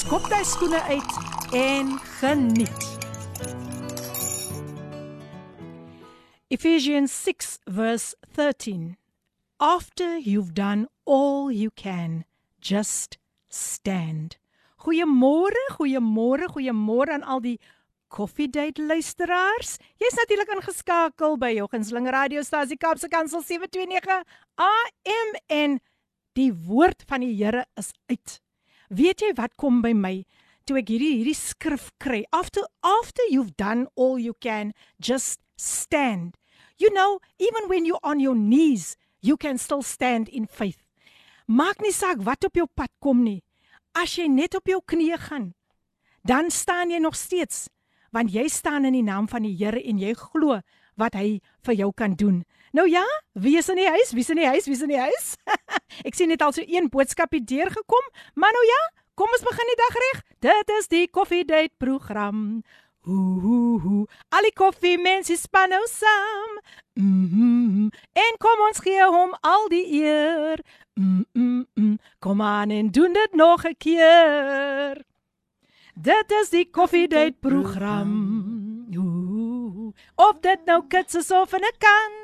skop jy skoene uit en geniet. Ephesians 6 verse 13. After you've done all you can, just stand. Goeiemôre, goeiemôre, goeiemôre aan al die Coffee Date luisteraars. Jy's natuurlik ingeskakel by jou gunsteling radiostasie Kapse Kansel 729 AM en die woord van die Here is uit. Weet jy wat kom by my toe ek hierdie hierdie skrif kry? After after you've done all you can, just stand. You know, even when you're on your knees, you can still stand in faith. Maak nie saak wat op jou pad kom nie. As jy net op jou knieë gaan, dan staan jy nog steeds, want jy staan in die naam van die Here en jy glo wat hy vir jou kan doen. Nou ja, wie is in die huis? Wie is in die huis? Wie is in die huis? Ek sien net al so een boodskap hier deurgekom, maar nou ja, kom ons begin die dag reg. Dit is die Coffee Date program. Ooh, al die koffie mense span nou saam. Mm -hmm. En kom ons gee hom al die eer. Mm -mm. Kom aan en doen dit nog 'n keer. Dit is die Coffee Date program. Ooh, of dit nou kits is of 'n kan.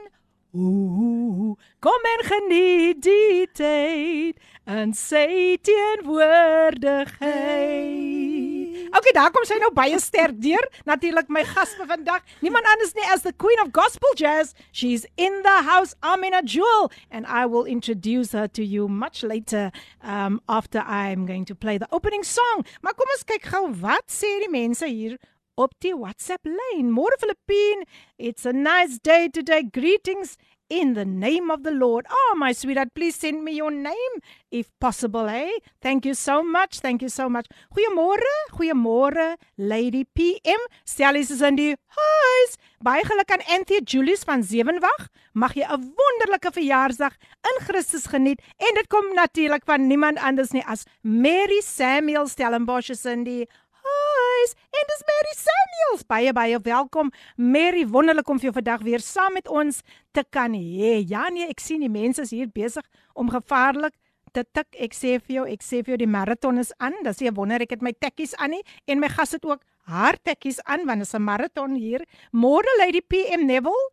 Ooh, kom en geniet die tyd en sê teenwoordigheid. Okay, daar kom sy nou baie sterk deur. Natuurlik my gas vir vandag, niemand anders nie as the Queen of Gospel Jazz. She's in the house, Amina Jewel, and I will introduce her to you much later um after I'm going to play the opening song. Maar kom ons kyk gou wat sê die mense hier op die WhatsApp lyn. Môre Filippine, it's a nice day today. Greetings in the name of the Lord. Oh, my sweetheart, please send me your name if possible, eh? Thank you so much. Thank you so much. Goeiemôre. Goeiemôre, Lady PM. Stellies is in die huis. Baie geluk aan Anthea Julius van Sewenwag. Mag jy 'n wonderlike verjaarsdag in Christus geniet en dit kom natuurlik van niemand anders nie as Mary Samuel Stellenbosch is in die huis en dis Mary Samuels. Baie baie welkom. Mary, wonderlik om vir jou vandag weer saam met ons te kan hê. Ja nee, ek sien die mense is hier besig om gevaarlik te tik. Ek sê vir jou, ek sê vir jou die maraton is aan. Dis nie wonder ek het my tekkies aan nie en my gas het ook haar tekkies aan want dit is 'n maraton hier. Môre Lady PM Neville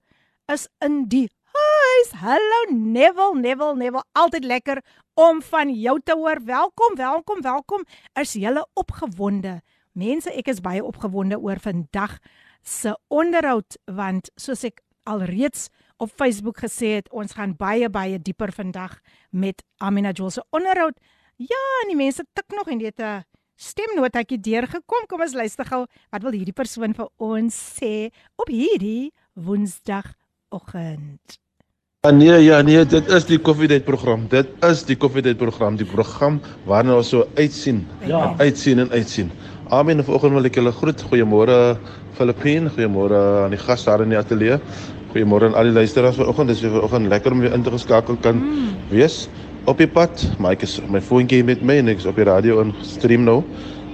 is in die huis. Hallo Neville, Neville, Neville. Altyd lekker om van jou te hoor. Welkom, welkom, welkom. Is jy opgewonde? Mense, ek is baie opgewonde oor vandag se onderhoud want soos ek alreeds op Facebook gesê het, ons gaan baie baie dieper vandag met Amina Joel se onderhoud. Ja, en die mense tik nog en dit 'n stemnotetjie deurgekom. Kom ons luister gou wat wil hierdie persoon vir ons sê op hierdie Woensdagoggend. Ja nee, ja nee, dit is die koffiedייט program. Dit is die koffiedייט program, die program waarna ons so uitsien. Ja. Uitsien en uitsien. Amen. Vanoggend wil ek julle groet. Goeiemôre Filippine. Goeiemôre aan die gaste daar in die ateljee. Goeiemôre aan al die luisteraars vanoggend. Dis weer vanoggend lekker om weer in te geskakel kan mm. wees op die pad. Maar ek is my foontjie met my en ek is op die radio in stream nou.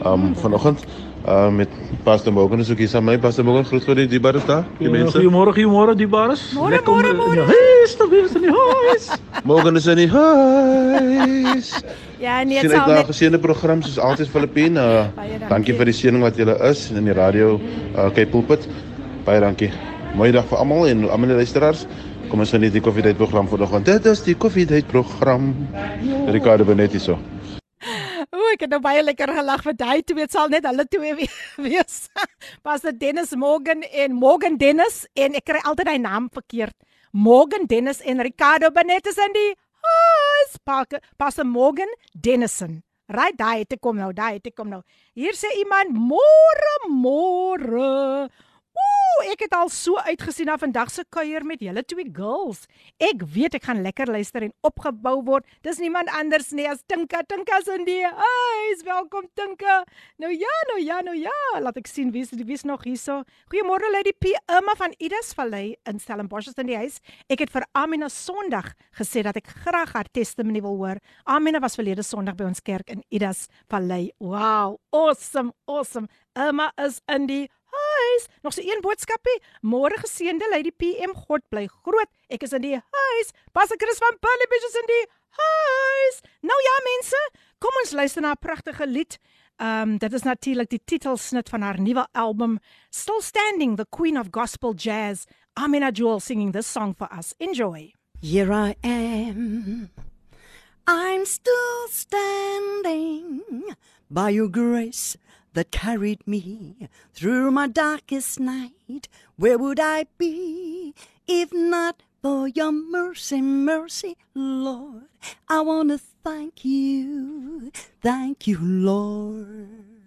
Um mm. vanoggend uh met Pastor Morgan is ook hier saam met my Pastor Morgan groet vir die diebares daar. Die mense. Goeiemôre, goeiemôre diebares. Lekker om ja, hey, stop hier in die huis. Morgan is in die huis. Ja, nee, dit is 'n geseënde program soos altyd Filippine. Uh, dankie. dankie vir die seëning wat julle is in die radio uh Cape Pulpit. Baie dankie. Mooi dag vir almal en almal die luisteraars. Kom ons geniet die koffiedייט program vanoggend. Dit is die koffiedייט program. Ricardo Benetti so. O, ek het nou baie lekker gelag vir daai twee. Dit sal net hulle twee wees. Pastor Dennis Morgan en Morgan Dennis en ek kry altyd hy naam verkeerd. Morgan Dennis en Ricardo Benetti is in die Haas Parker, Pastor Morgan Dennison. Right daai het ek kom nou, daai het ek kom nou. Hier sê iemand môre môre. Ooh, ek het al so uitgesien na vandag se kuier met julle twee girls. Ek weet ek gaan lekker luister en opgebou word. Dis niemand anders nie as Tinka. Tinka's in die huis. Welkom Tinka. Nou ja, nou ja, nou ja. Laat ek sien wie is wie is nog hierso. Goeiemôre Lady P. Emma van Idas Valley in Stellenbosch in die huis. Ek het vir Amina Sondag gesê dat ek graag haar testimony wil hoor. Amina was verlede Sondag by ons kerk in Idas Valley. Wow, awesome, awesome. Emma is in die huis. Nog so een boodskapie. Môre geseënde Lady PM. God bly groot. Ek is in die huis. Pas ek Chris van Bulliebridge is in die huis. Nou ja mense, kom ons luister na 'n pragtige lied. Um dit is natuurlik die titelsnit van haar nuwe album Still Standing, the Queen of Gospel Jazz. Amina Jewel singing this song for us. Enjoy. Here I am. I'm still standing by your grace that carried me through my darkest night. Where would I be if not for your mercy, mercy, Lord? I want to thank you. Thank you, Lord.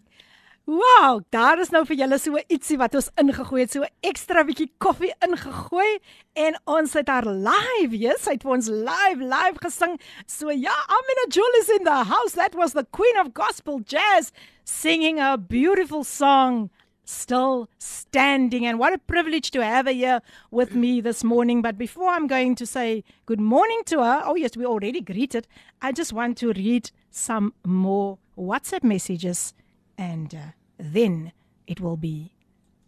Wow, daar is nou vir julle so ietsie wat ons ingegooi het, so ekstra bietjie koffie ingegooi en ons het haar live, yes, sy het vir ons live live gesing. So ja, Amina Jewel is in the house. That was the Queen of Gospel Jazz singing a beautiful song. Still standing, and what a privilege to have her here with me this morning. But before I'm going to say good morning to her, oh, yes, we already greeted. I just want to read some more WhatsApp messages and uh, then it will be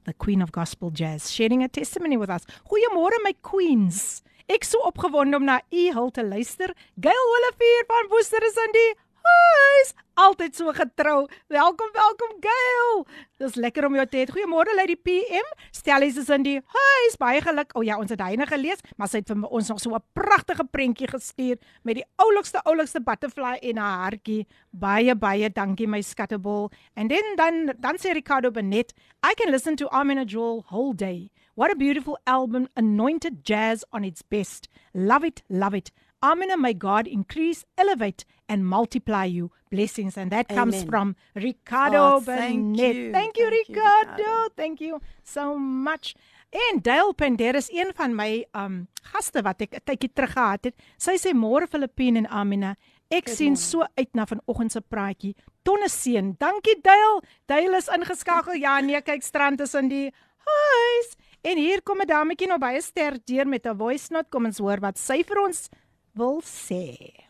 the Queen of Gospel Jazz sharing a testimony with us. Goeiemôre my queens. Ek so opgewonde om na u hul te luister. Gail Olivier van Worcester is die huis. Altyd so getrou. Welkom, welkom Gail. Dis lekker om jou te hê. Goeiemôre Lady PM. Stellies is in die huis. Baie geluk. O oh, ja, ons het hyne gelees, maar sy het vir ons nog so 'n pragtige prentjie gestuur met die oulikste oulikste butterfly en 'n hartjie. Baie baie dankie my skattebol. And then dan dan sê Ricardo Benet, I can listen to Amina Jewel whole day. What a beautiful album, anointed jazz on its best. Love it, love it. Amina, may God increase, elevate, and multiply you. Blessings. And that Amen. comes from Ricardo oh, thank Bennett. You. Thank you, thank Ricardo. You, thank you so much. En Dale Pender is een van my um gaste wat ek 'n tydjie terug gehad het. Sy sê môre Filippine en Amina, ek Good sien morning. so uit na vanoggend se praatjie. Tonne seën. Dankie Dale. Dale is ingeskakel. Ja nee, kyk strand is in die huis. En hier kom 'n dametjie nou baie sterk deur met 'n voice note. Kom ons hoor wat sy vir ons wil sê.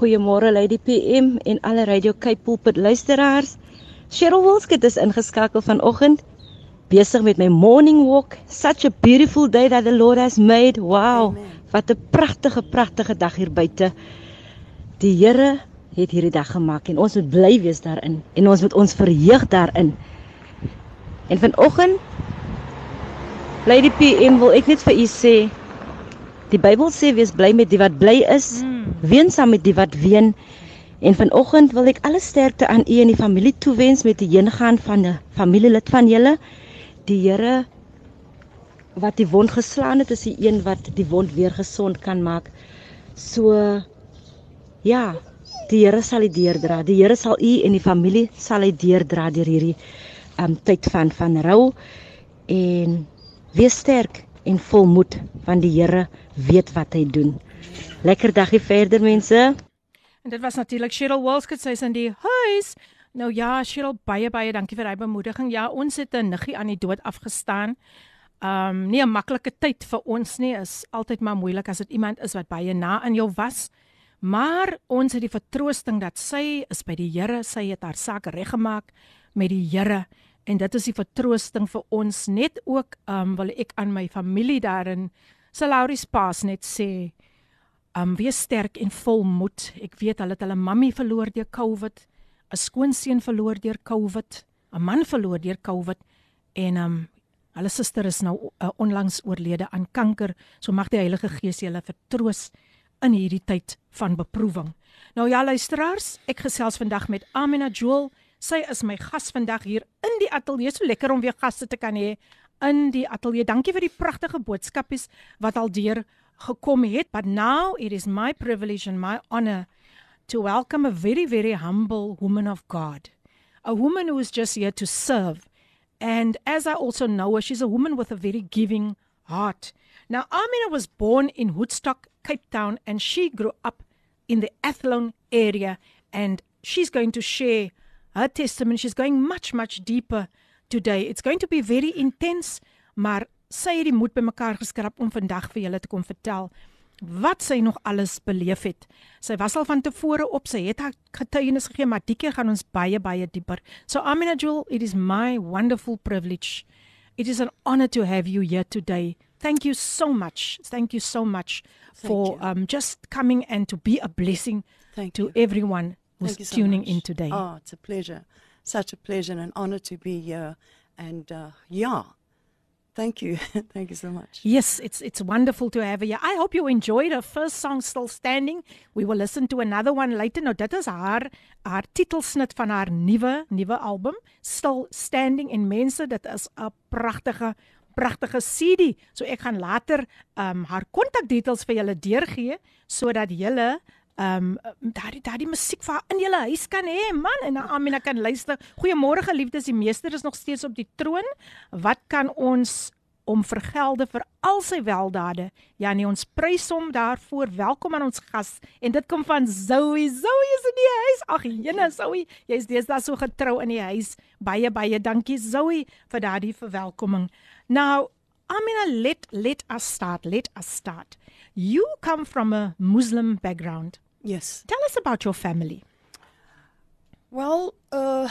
Goeiemôre Lady PM en alle Radio Cape Pulpit luisteraars. Cheryl Wilskut is ingeskakel vanoggend besig met my morning walk. Such a beautiful day that the Lord has made. Wow. Amen. Wat 'n pragtige pragtige dag hier buite. Die Here het hierdie dag gemaak en ons moet bly wees daarin en ons moet ons verheug daarin. En vanoggend Lady PM wil ek net vir u sê die Bybel sê wees bly met die wat bly is. Mm ween saam met die wat ween. En vanoggend wil ek alle sterkte aan u en die familie toewens met die heengaan van 'n familielid van julle. Die Here wat die wond geslaan het, is die een wat die wond weer gesond kan maak. So ja, die Here sal dit deurdra. Die Here sal u en die familie sal hy deurdra deur hierdie um tyd van van rou en wees sterk en vol moed want die Here weet wat hy doen. Lekker dagie verder mense. En dit was natuurlik Cheryl Walskut sy is in die huis. Nou ja, Cheryl baie baie dankie vir hy bemoediging. Ja, ons het 'n niggie aan die dood afgestaan. Um nie 'n maklike tyd vir ons nie. Is altyd maar moeilik as dit iemand is wat baie na in jou was. Maar ons het die vertroosting dat sy is by die Here. Sy het haar saak reggemaak met die Here en dit is die vertroosting vir ons net ook um wil ek aan my familie daarin Salauris Paas net sê um wees sterk en vol moed. Ek weet hulle het hulle mammie verloor deur COVID, 'n skoonseun verloor deur COVID, 'n man verloor deur COVID en um hulle suster is nou uh, onlangs oorlede aan kanker. So mag die Heilige Gees julle vertroos in hierdie tyd van beproewing. Nou ja luisteraars, ek gesels vandag met Amina Jewel. Sy is my gas vandag hier in die ateljee. So lekker om weer gaste te kan hê in die ateljee. Dankie vir die pragtige boodskapies wat al deur gekom het, but now it is my privilege and my honor to welcome a very very humble woman of God. a woman who is just here to serve. And as I also know her, she's a woman with a very giving heart. Now, Amina was born in Woodstock, Cape Town, and she grew up in the Athlone area. And she's going to share her testimony. She's going much, much deeper today. It's going to be very intense, maar sy het die moed bymekaar geskrap om vandag vir julle te kom vertel wat sy nog alles beleef het. Sy was al van tevore op, sy het haar getuienis gegee, maar die keer gaan ons baie baie dieper. So Amina Jewel, it is my wonderful privilege. It is an honor to have you here today. Thank you so much. Thank you so much Thank for you. um just coming and to be a blessing Thank to you. everyone who's you so tuning much. in today. Oh, it's a pleasure. Such a pleasure and an honor to be here. And uh, yeah, thank you. thank you so much. Yes, it's it's wonderful to have here. I hope you enjoyed her first song Still Standing. We will listen to another one later. Nou dit is haar haar titelsnit van haar nuwe nuwe album Still Standing en mense dit is 'n pragtige pragtige CD. So ek gaan later um haar kontakdetails vir julle deurgee sodat julle um daardie daardie musiek vir in julle huis kan hê man en Amina kan luister. Goeiemôre geliefdes, die meester is nog steeds op die troon. Wat kan ons om vergelde vir al sy weldade. Ja nee, ons prys hom daarvoor. Welkom aan ons gas. En dit kom van Zoe. Zoe is in die huis. Ag, jene Zoe, jy's deesdae so getrou in die huis. Baie baie dankie Zoe vir daardie verwelkoming. Now, Amina, let let us start. Let us start. You come from a Muslim background. Yes. Tell us about your family. Well, uh,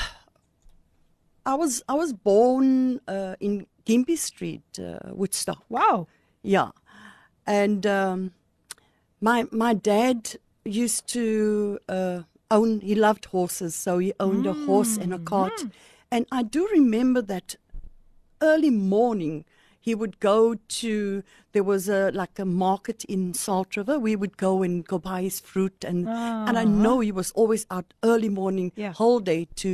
I was I was born uh, in Gympie Street, uh, Woodstock. Wow. Yeah, and um, my my dad used to uh, own. He loved horses, so he owned a horse and a cart. And I do remember that early morning he would go to there was a like a market in Salt River. We would go and go buy his fruit and and I know he was always out early morning Yeah. whole day to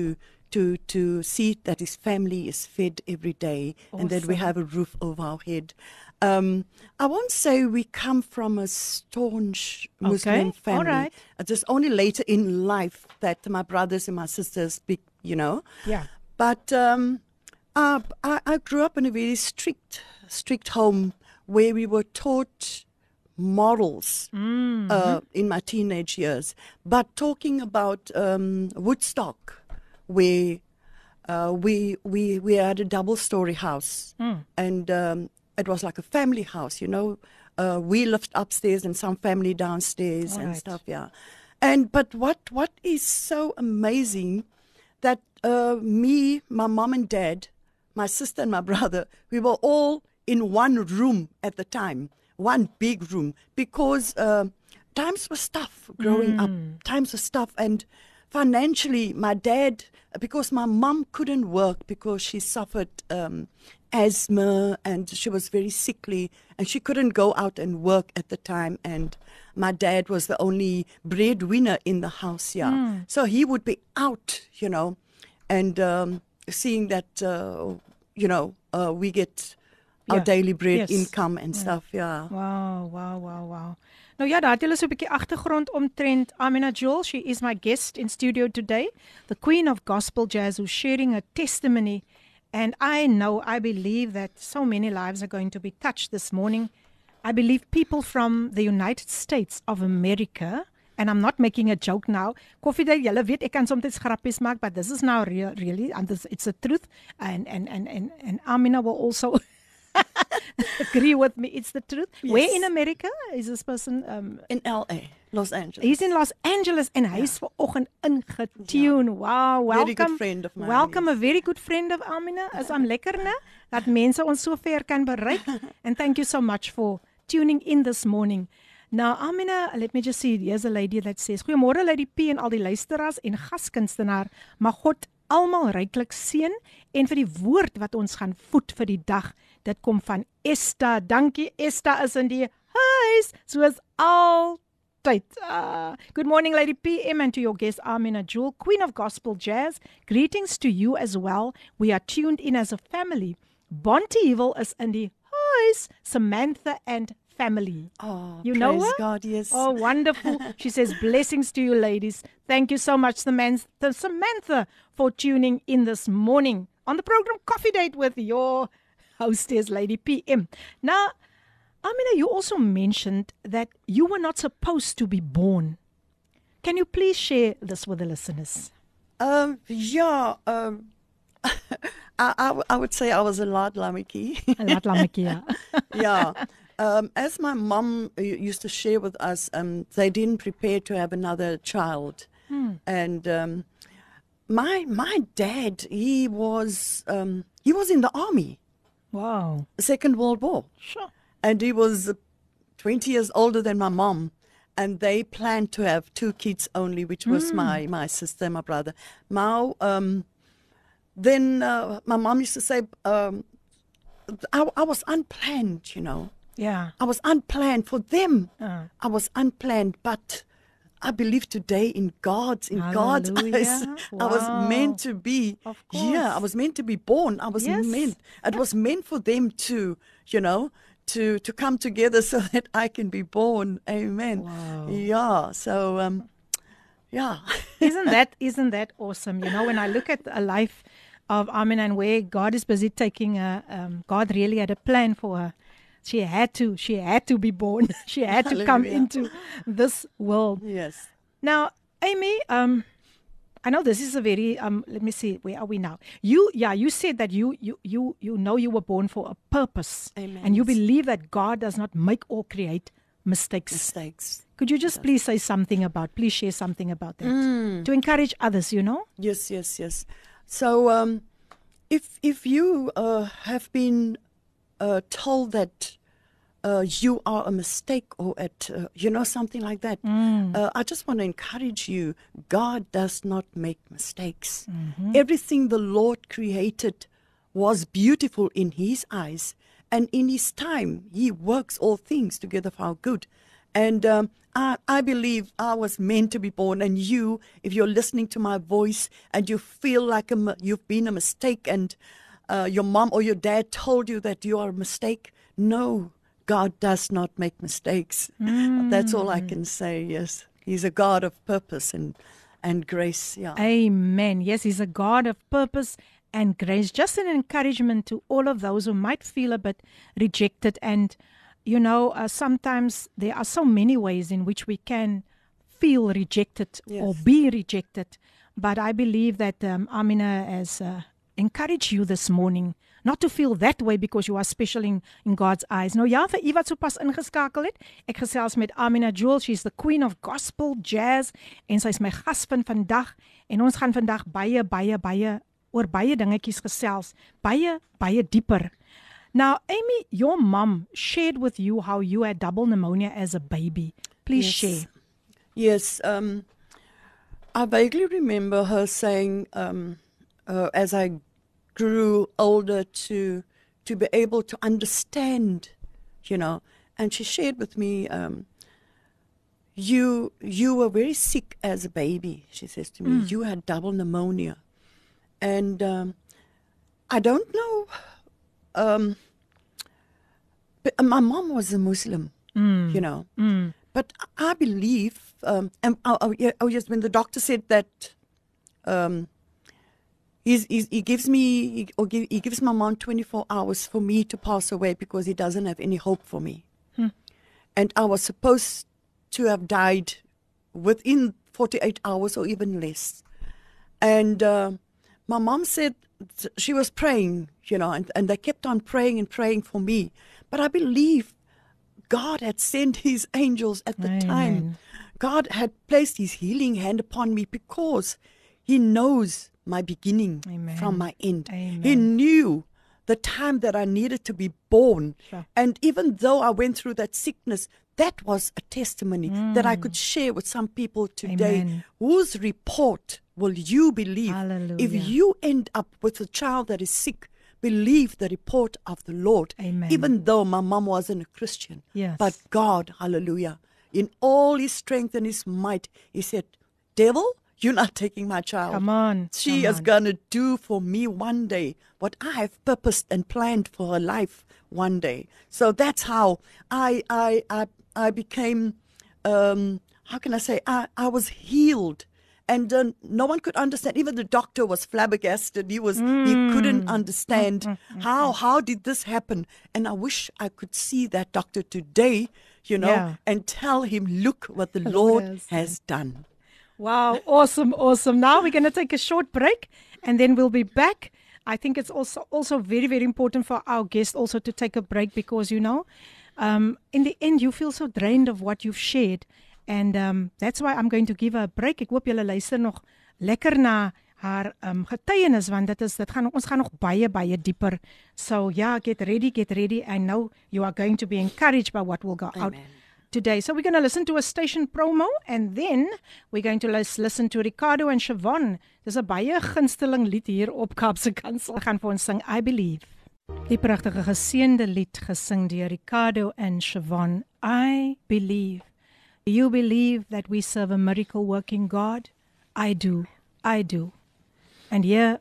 to to see that his family is fed every day and that we have a roof over our head. Um, I won't say we come from a staunch Muslim Okay, family. all right. It is only later in life that my brothers and my sisters, be, you know. Yeah. But um, I, I, I grew up in a very strict, strict home where we were taught morals uh, in my teenage years. But talking about um, Woodstock, where uh, we we we had a double-story house, and um, it was like a family house. You know, uh, we lived upstairs and some family downstairs and Alright. stuff. Yeah, and but what what is so amazing that uh, me, my mom and dad, my sister and my brother, we were all in one room at the time, one big room, because uh, times were tough growing up. Times were tough, and financially, my dad, because my mom couldn't work because she suffered um, asthma and she was very sickly, and she couldn't go out and work at the time, and my dad was the only breadwinner in the house, yeah. So he would be out, you know, and um, seeing that, uh, you know, uh, we get our Yeah. daily bread Yes. income and stuff, yeah. Wow, wow, wow, wow. Nou ja, daar het julle so 'n bietjie agtergrond omtrent Amina Jewel. She is my guest in studio today, the queen of gospel jazz who's sharing her testimony. And I know, I believe that so many lives are going to be touched this morning. I believe people from the United States of America and I'm not making a joke now. Koffie Day, julle weet ek kan soms grappies maak, but this is now real, really and this, it's a truth and and and and and Amina will also agree with me. It's the truth. Where Yes. in America is this person? Um, In LA, Los Angeles. he's in Los Angeles en hy is vanoggend ingetune. Wow, Very good welcome. friend of mine, Welcome yes. a very good friend of Amina. As I'm lekker, né? Dat mense ons so ver kan bereik. and thank you so much for tuning in this morning. Now Amina, let me just see. Here's a lady that says, "Goeiemôre Lady P en al die luisteraars en gaskunstenaar. Mag God almal ryklik seën en vir die woord wat ons gaan voed vir die dag. Dit kom van Esta. Dankie Esta is in die huis soos altyd. Uh, good morning Lady PM and to your guest Amina Jewel, Queen of Gospel Jazz. Greetings to you as well. We are tuned in as a family. Bonte Evil is in die huis. Samantha and family. Oh, You know her? God, yes. Oh, wonderful. She says, Blessings to you, ladies. Thank you so much, Samantha, Samantha, for tuning in this morning on the program Coffee Date with your hostess, Lady PM. Now, Amina, you also mentioned that you were not supposed to be born. Can you please share this with the listeners? Um, yeah, um, I, I, would say I was a lot lamiki. Laat Lamakia. yeah. Um, as my mom used to share with us, um, they didn't prepare to have another child, and um, my my dad he was um, he was in the army, Wow. Second World War, Sure. and he was uh, twenty years older than my mom, and they planned to have two kids only, which was my my sister and my brother. Now, um, then uh, my mom used to say, um, I, I was unplanned, you know. Yeah. I was unplanned for them. Uh. I was unplanned, but I believe today in God's in God's eyes. Hallelujah. I was meant to be. Yeah, I was meant to be born. I was Yes. meant. It was meant for them to, you know, to to come together so that I can be born. Amen. Wow. Yeah. So um, yeah. isn't that isn't that awesome? You know, when I look at a life of Amin and where God is busy taking her, um, God really had a plan for her. She had to, she had to be born. she had to come into this world. yes. Now, Amy, um, I know this is a very um. Let me see. Where are we now? You, yeah, you said that you you you you know you were born for a purpose, Amen. and you believe that God does not make or create mistakes. Mistakes. Could you just please say something about? Please share something about that Mm. to encourage others. You know. Yes, yes, yes. So, um, if if you uh, have been uh, told that uh, you are a mistake or at uh, you know something like that, uh, I just want to encourage you. God does not make mistakes. Everything the Lord created was beautiful in His eyes, and in His time, He works all things together for our good. And um, I, I believe I was meant to be born. And you, if you're listening to my voice and you feel like a, you've been a mistake and uh, your mom or your dad told you that you are a mistake, no, God does not make mistakes. That's all I can say. Yes, He's a God of purpose and and grace. Yeah. Amen. Yes, He's a God of purpose and grace. Just an encouragement to all of those who might feel a bit rejected. And, you know, uh, sometimes there are so many ways in which we can feel rejected or be rejected. But I believe that um, Amina has uh, encouraged you this morning not to feel that way because you are special in, in God's eyes. Nou ja, vir u wat sopas ingeskakel het, ek gesels met Amina Jewel. She's the queen of gospel jazz en sy's my gas van vandag en ons gaan vandag baie baie baie oor baie dingetjies gesels, baie baie dieper. Now, Amy, your mom shared with you how you had double pneumonia as a baby. Please Yes. share. Yes, um, I vaguely remember her saying, um, uh, as I grew older, to to be able to understand, you know, and she shared with me, um, you you were very sick as a baby. She says to me, you had double pneumonia, and um, I don't know. Um, but my mom was a Muslim, you know. But I believe, um, and oh, oh, yeah, oh yes, when the doctor said that, um, he's, he's, he gives me, he, or give, he gives my mom 24 hours for me to pass away because he doesn't have any hope for me. And I was supposed to have died within 48 hours or even less. And uh, my mom said she was praying, you know, and, and they kept on praying and praying for me. But I believe God had sent his angels at the time. God had placed his healing hand upon me because he knows my beginning Amen. from my end. He knew the time that I needed to be born. Sure. And even though I went through that sickness, that was a testimony that I could share with some people today. Mm. Amen. Whose report will you believe? If you end up with a child that is sick, believe the report of the Lord. Amen. Even though my mom wasn't a Christian. Yes. But God, hallelujah, in all his strength and his might, he said, Devil, You're not taking my child. Come on. She come is going to do for me one day what I have purposed and planned for her life one day. So that's how I I I, I became um, how can I say I, I was healed. And uh, no one could understand. Even the doctor was flabbergasted. He was he hmm. couldn't hmm, understand hmm, how how did this happen. And I wish I could see that doctor today, you know, Yeah. and tell him, look what the Lord has done. Wow, awesome, awesome. Now we're going to take a short break and then we'll be back. I think it's also also very very important for our guests also to take a break because you know, um in the end you feel so drained of what you've shared and um that's why I'm going to give a break. Ek hoop julle luister nog lekker na haar um getuienis want dit is dit gaan ons gaan nog baie baie dieper. So yeah, get ready, get ready. I know you are going to be encouraged by what will go out today. So we're going to listen to a station promo and then we're going to lis- listen to Ricardo and Siobhan. Dis 'n baie gunsteling lied hier op Kaapse Kansel. Gaan vir ons sing I Believe. Die pragtige geseënde lied gesing deur Ricardo and Siobhan. I believe. Do you believe that we serve a miracle working God? I do. I do. And here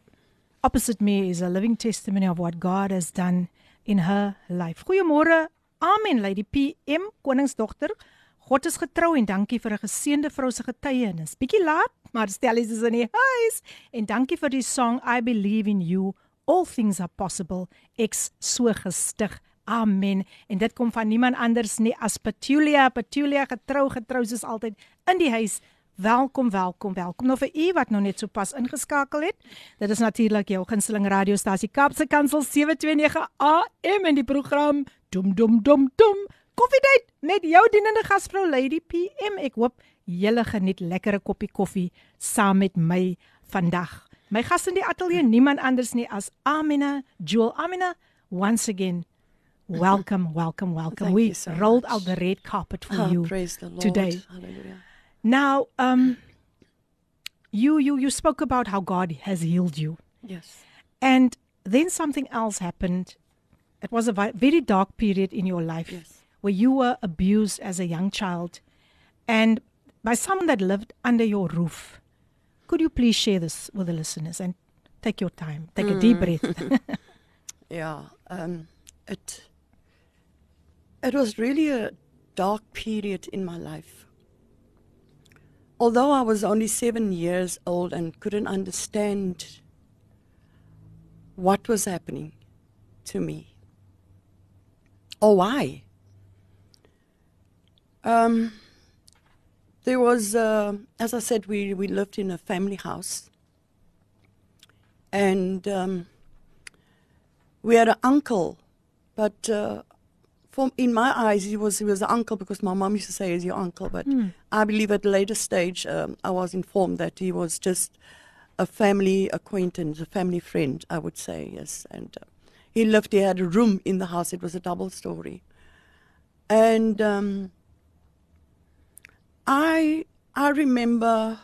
opposite me is a living testimony of what God has done in her life. Goeiemôre. Amen, Lady PM, koningsdogter. God is getrou en dankie vir 'n geseënde vrou se getuienis. Bietjie laat, maar stel is in die huis. En dankie vir die song I believe in you. All things are possible. Ek's so gestig. Amen. En dit kom van niemand anders nie as Petulia. Petulia getrou, getrou soos altyd in die huis. Welkom, welkom, welkom. Nou vir u wat nou net so pas ingeskakel het. Dit is natuurlik jou gunsteling radiostasie Kapse Kansel 729 AM in die program Dum dum dum dum. Koffiedייט met jou dienende gasvrou Lady PM. Ek hoop julle geniet lekkere koppie koffie saam met my vandag. My gas in die ateljee niemand anders nie as Amina Jewel. Amina, once again welcome, welcome, welcome. Thank we you so rolled much. out the red carpet for Oh, you praise the Lord. today. Hallelujah. Now, um, you you you spoke about how God has healed you, Yes. and then something else happened. It was a very dark period in your life Yes. where you were abused as a young child, and by someone that lived under your roof. Could you please share this with the listeners and take your time, take a deep breath? Yeah. Um, it it was really a dark period in my life. Although I was only seven years old and couldn't understand what was happening to me or why. Um, there was, uh, as I said, we, we lived in a family house. And um, we had an uncle, but uh, from in my eyes, he was he was an uncle because my mom used to say he's your uncle. But I believe at a later stage, um, I was informed that he was just a family acquaintance, a family friend. I would say yes, and uh, he lived. He had a room in the house. It was a double story, and um, I I remember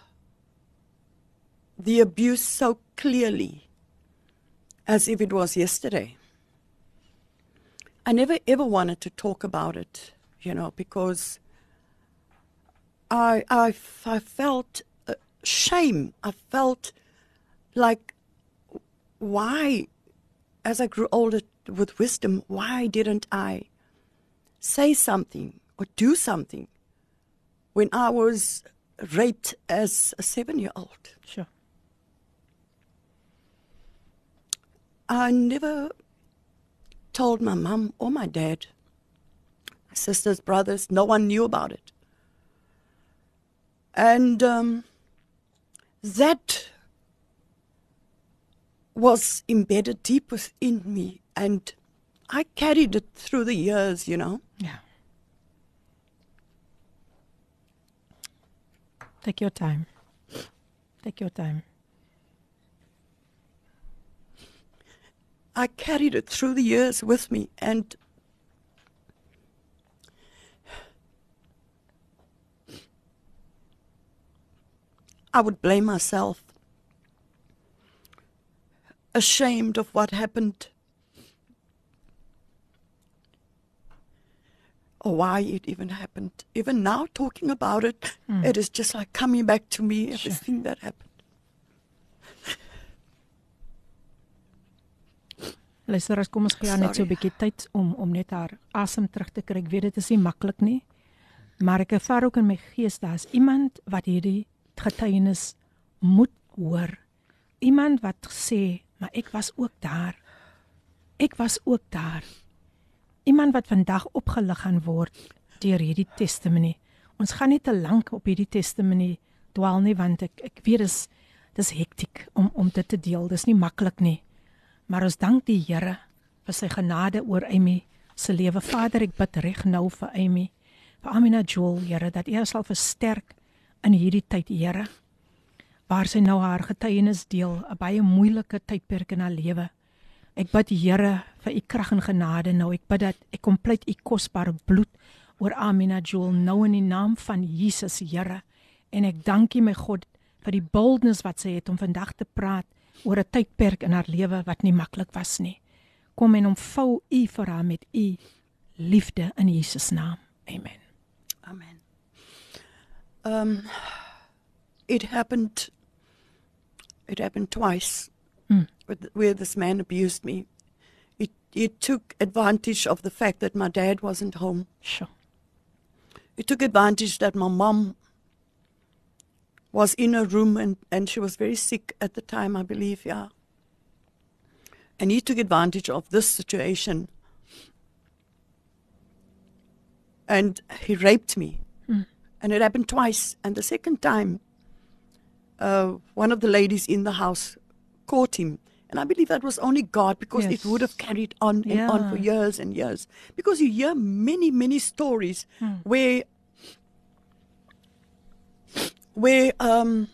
the abuse so clearly as if it was yesterday. I never ever wanted to talk about it, you know, because I, I, I felt uh, shame. I felt like why, as I grew older with wisdom, why didn't I say something or do something when I was raped as a seven-year-old? sure. I never told my mum or my dad, my sisters, brothers. No one knew about it. And um, that was embedded deep within me. And I carried it through the years, you know. Yeah. Take your time. Take your time. I carried it through the years with me. And I would blame myself, ashamed of what happened. or why it even happened. Even now, talking about it, it is just like coming back to me everything that happened. Luister, as kom ons gee haar net so 'n bietjie tyd om om net haar asem terug te kry. Ek weet dit is nie maklik nie. Maar ek ervaar ook in my gees daar's iemand wat hierdie getuienis moet hoor. Iemand wat sê, "Maar ek was ook daar. Ek was ook daar." Iemand wat vandag opgelig gaan word deur hierdie testimony. Ons gaan nie te lank op hierdie testimony dwaal nie want ek ek weet dis dis hektiek om om dit te deel. Dis nie maklik nie. Maar ons dank die Here vir sy genade oor Amy se lewe. Vader, ek bid reg nou vir Amy, vir Amina Joel, Here, dat U haar sal versterk in hierdie tyd, Here. Waar sy nou haar getuienis deel, 'n baie moeilike tydperk in haar lewe. Ek bid Here vir U krag en genade nou. Ek bid dat ek kom pleit U kosbare bloed oor Amina Joel nou in die naam van Jesus, Here. En ek dank U my God vir die boldness wat sy het om vandag te praat oor 'n tydperk in haar lewe wat nie maklik was nie. Kom en omvou U vir haar met U liefde in Jesus naam. Amen. Amen. Um, it happened. It happened twice, Mm. with, where this man abused me. He, took advantage of the fact that my dad wasn't home. Sure. He took advantage that my mom was in a room and, and she was very sick at the time, I believe, yeah. And he took advantage of this situation. And he raped me. And it happened twice. And the second time, uh, one of the ladies in the house caught him. And I believe that was only God because Yes. it would have carried on and on for years and years. Because you hear many, many stories where where um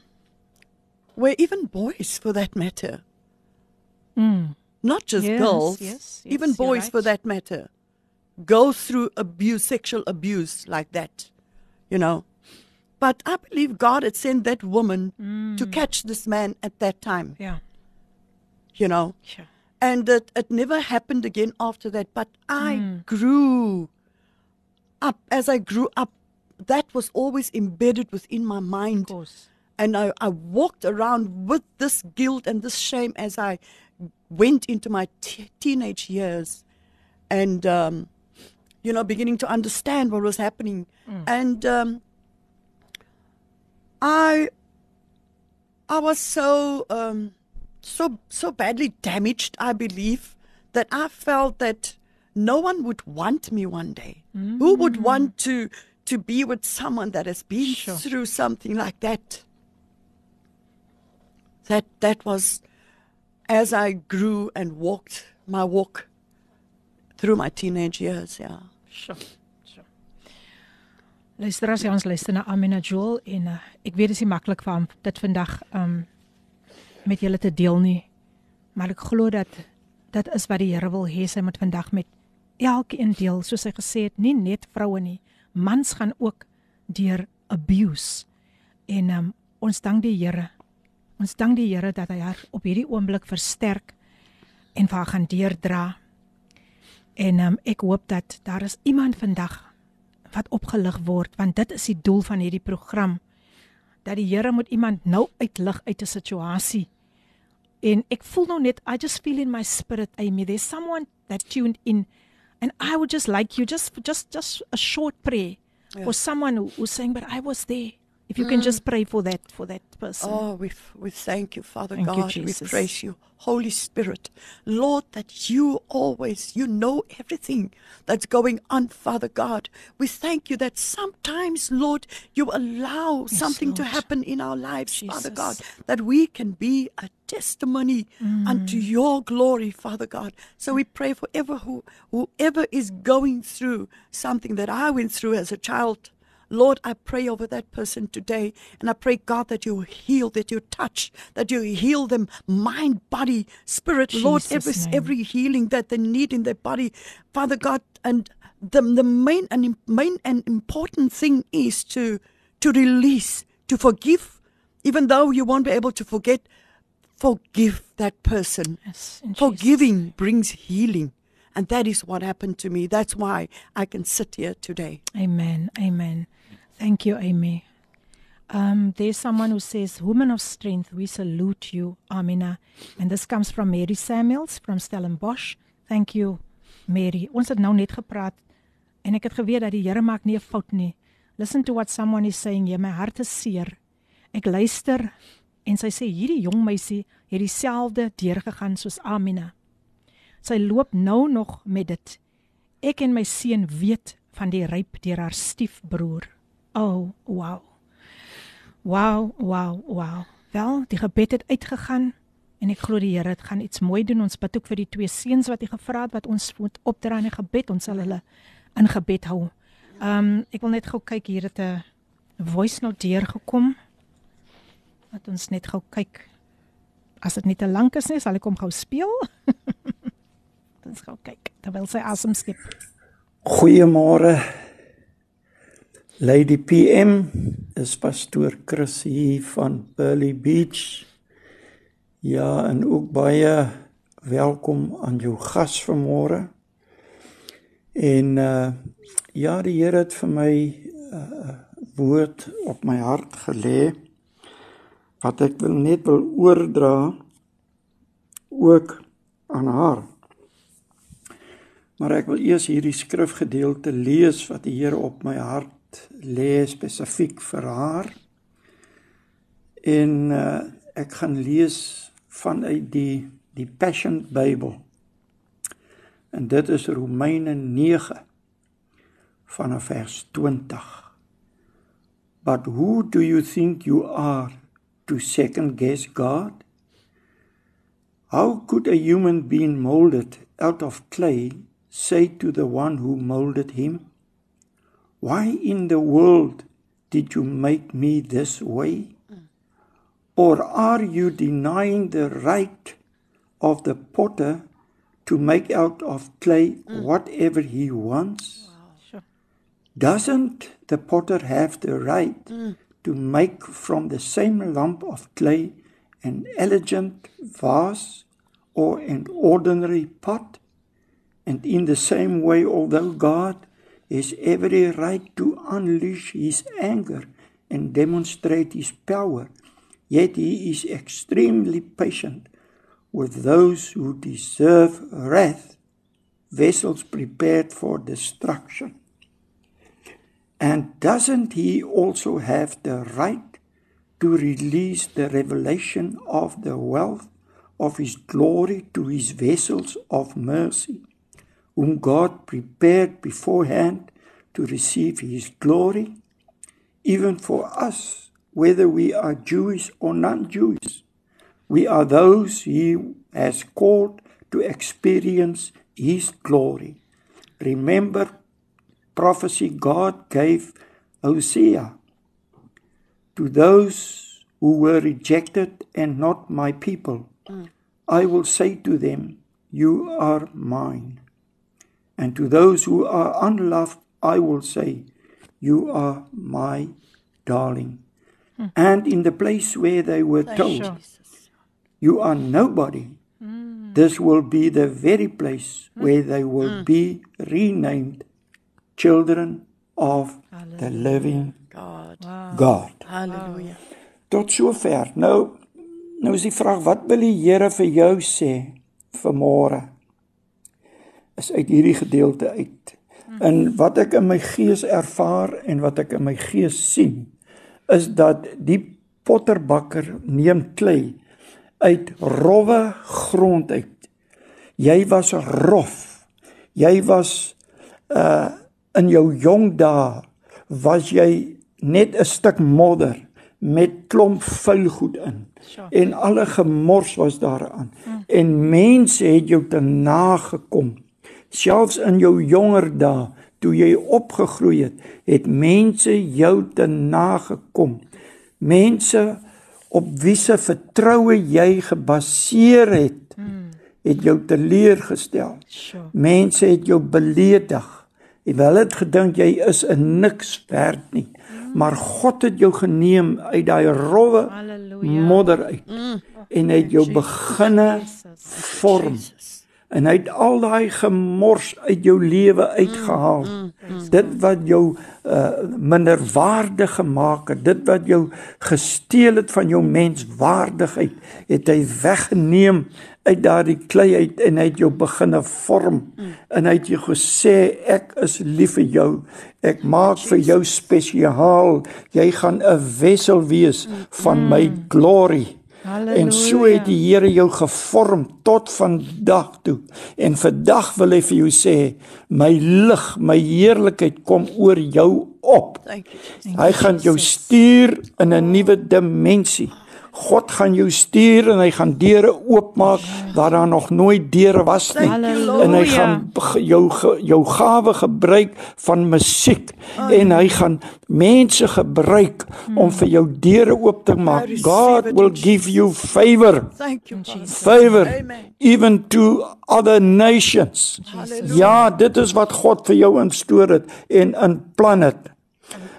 where even boys for that matter, Mm. not just Yes, girls, yes, even boys for that matter, go through abuse, sexual abuse like that, you know. But I believe God had sent that woman Mm. to catch this man at that time, Yeah. you know. Sure. And it, it never happened again after that. But I Mm. grew up. As I grew up, that was always embedded within my mind. Of course. And I, I walked around with this guilt and this shame as I went into my t- teenage years and, um, you know, beginning to understand what was happening. And um, I, I was so, um, so, so badly damaged, I believe, that I felt that no one would want me one day. Who would want to, to be with someone that has been Sure. through something like that? that that was as I grew and walked my walk through my teenage years. Yeah. Sure. Luister as jy ons luister na Amina Joel en uh, ek weet dit is nie maklik vir hom dit vandag um met julle te deel nie. Maar ek glo dat dit is wat die Here wil hê sy moet vandag met elkeen deel soos hy gesê het, nie net vroue nie. Mans gaan ook deur abuse. En um ons dank die Here. Ons dank die Here dat hy haar op hierdie oomblik versterk en vir haar gaan deurdra. En um, ek hoop dat daar is iemand vandag wat opgelig word want dit is die doel van hierdie program dat die Here moet iemand nou uitlig uit 'n situasie. En ek voel nou net I just feel in my spirit Amy there's someone that tuned in and I would just like you just just just a short prayer for someone who, who's saying but I was there. If you can just mm. pray for that for that person. Oh, we we thank you, Father Thank you, God. we praise you, Holy Spirit, Lord, that you always you know everything that's going on, Father God. We thank you that sometimes, Lord, you allow something to happen in our lives, Father God, that we can be a testimony unto mm. your glory, Father God. So we pray for ever who whoever is going through something that I went through as a child. Lord, I pray over that person today. And I pray, God, that you heal, that you touch, that you heal them mind, body, spirit. Lord, every, name. every healing that they need in their body. Father God, and the, the main and main and important thing is to to release, to forgive, even though you won't be able to forget, forgive that person. Yes, in Jesus' Forgiving brings healing. And that is what happened to me. That's why I can sit here today. Amen. Amen. Thank you, Amy. Um, there's someone who says, Woman of strength, we salute you, Amina. And this comes from Mary Samuels from Stellenbosch. Thank you, Mary. Ons het nou net gepraat en ek het geweet dat die Here maak nie 'n fout nie. Listen to what someone is saying. Ja, my hart is seer. Ek luister en sy sê hierdie jong meisie het dieselfde deurgegaan soos Amina. Sy loop nou nog met dit. Ek en my seun weet van die ryp deur haar stiefbroer. Oh, wow. Wow, wow, wow. Wel, die gebed het uitgegaan en ek glo die Here het gaan iets mooi doen. Ons bid ook vir die twee seuns wat hy gevra het wat ons moet opdra in die gebed. Ons sal hulle in gebed hou. Ehm um, ek wil net gou kyk hier het 'n voice note deurgekom. Wat ons net gou kyk. As dit nie te lank is nie, sal ek hom gou speel. ons gou kyk terwyl sy asem skep. Goeiemôre. Lady PM is pastoor Chris hier van Pearly Beach. Ja, en ook baie welkom aan jou gas vanmôre. En uh ja, die Here het vir my uh, woord op my hart gelê wat ek wil net wil oordra ook aan haar. Maar ek wil eers hierdie skrifgedeelte lees wat die Here op my hart lê spesifiek vir haar. En uh, ek gaan lees vanuit die die Passion Bybel. En dit is Romeine 9 vanaf vers 20. But who do you think you are to second guess God? How could a human being molded out of clay say to the one who molded him, Why in the world did you make me this way? Or are you denying the right of the potter to make out of clay whatever he wants? Doesn't the potter have the right to make from the same lump of clay an elegant vase or an ordinary pot? And in the same way, although God has every right to unleash his anger and demonstrate his power, yet he is extremely patient with those who deserve wrath, vessels prepared for destruction. And doesn't he also have the right to release the revelation of the wealth of his glory to his vessels of mercy, whom God prepared beforehand to receive his glory? Even for us, whether we are Jewish or non Jewish, we are those he has called to experience his glory. Remember prophecy God gave Hosea to those who were rejected and not my people. I will say to them, You are mine. And to those who are unloved, I will say, You are my darling. And in the place where they were told, You are nobody, this will be the very place where they will be renamed children of the living God. God. Hallelujah. Tot sover. Nou nou is die vraag wat wil die Here vir jou sê vanmôre? Is uit hierdie gedeelte uit. En wat ek in my gees ervaar en wat ek in my gees sien is dat die potterbakker neem klei uit rowwe grond uit. Jy was rof. Jy was uh in jou jong dae was jy net 'n stuk modder met klomp vuil goed in. En alle gemors was daaraan. En mense het jou te nagekom. Selfs in jou jonger dae, toe jy opgegroei het, het mense jou te nagekom. Mense op wie se vertroue jy gebaseer het, het jou teleurgestel. Mense het jou beledig. Wel het gedink jy is 'n niks werd nie. Maar God het jou geneem uit daai rowwe modder uit en het jou beginne vorm en hy het al daai gemors uit jou lewe uitgehaal. Mm, mm, mm. Dit wat jou uh minderwaardig gemaak het, dit wat jou gesteel het van jou menswaardigheid, het hy weggeneem uit daardie klei uit en hy het jou begine vorm mm. en hy het jou gesê ek is lief vir jou ek maak Jesus. vir jou spesiaal jy gaan 'n wessel wees mm. van my glory Halleluja. En so het die Here jou gevorm tot vandag toe. En vandag wil hy vir jou sê, my lig, my heerlikheid kom oor jou op. Hy gaan jou stuur in 'n nuwe dimensie. God gaan jou stuur en hy gaan deure oopmaak waar daar nog nooit deure was nie. En hy gaan jou jou gawe gebruik van musiek en hy gaan mense gebruik om vir jou deure oop te maak. God will give you favor. Thank you Jesus. Favor even to other nations. Ja, dit is wat God vir jou instoor het en in plan het.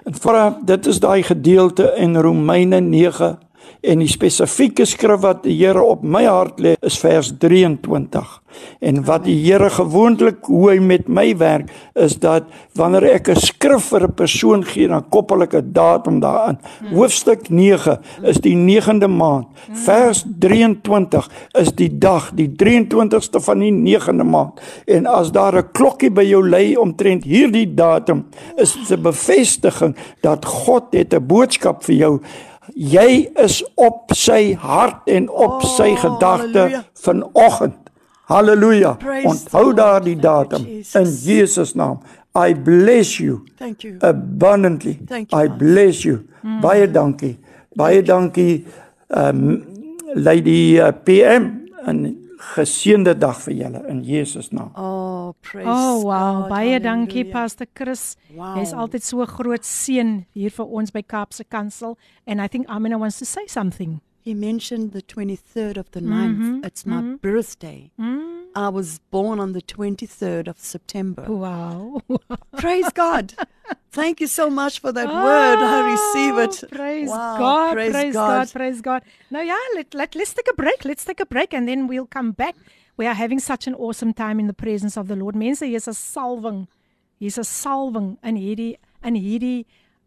En vir dit is daai gedeelte in Romeine 9 en die spesifieke skrif wat die Here op my hart lê is vers 23. En wat die Here gewoonlik hoe hy met my werk is dat wanneer ek 'n skrif vir 'n persoon gee, dan koppel ek 'n datum daaraan. Hoofstuk 9 is die 9de maand. Vers 23 is die dag, die 23ste van die 9de maand. En as daar 'n klokkie by jou lê omtrent hierdie datum, is dit 'n bevestiging dat God het 'n boodskap vir jou Jy is op sy hart en op oh, sy gedagte vanoggend. Halleluja. Onthou daardie datum in Jesus naam. I bless you. Thank you. Abundantly. Thank you, I bless you. Mm. Baie dankie. Baie dankie um Lady uh, PM en geseënde dag vir julle in Jesus naam. Oh, praise. Oh, wow. God, Baie dankie Pastor Chris. Wow. Jy's altyd so groot seën hier vir ons by Kaapse Kansel and I think Amina wants to say something. He mentioned the 23rd of the 9th. Mm-hmm. It's my mm-hmm. birthday. Mm. I was born on the 23rd of September. Wow. praise God. Thank you so much for that oh, word. I receive it. Praise wow, God. Praise, praise God. God. Praise God. Now, yeah, let, let, let's take a break. Let's take a break and then we'll come back. We are having such an awesome time in the presence of the Lord. Mense, hier's 'n salwing. Hier's 'n salwing in hierdie in hierdie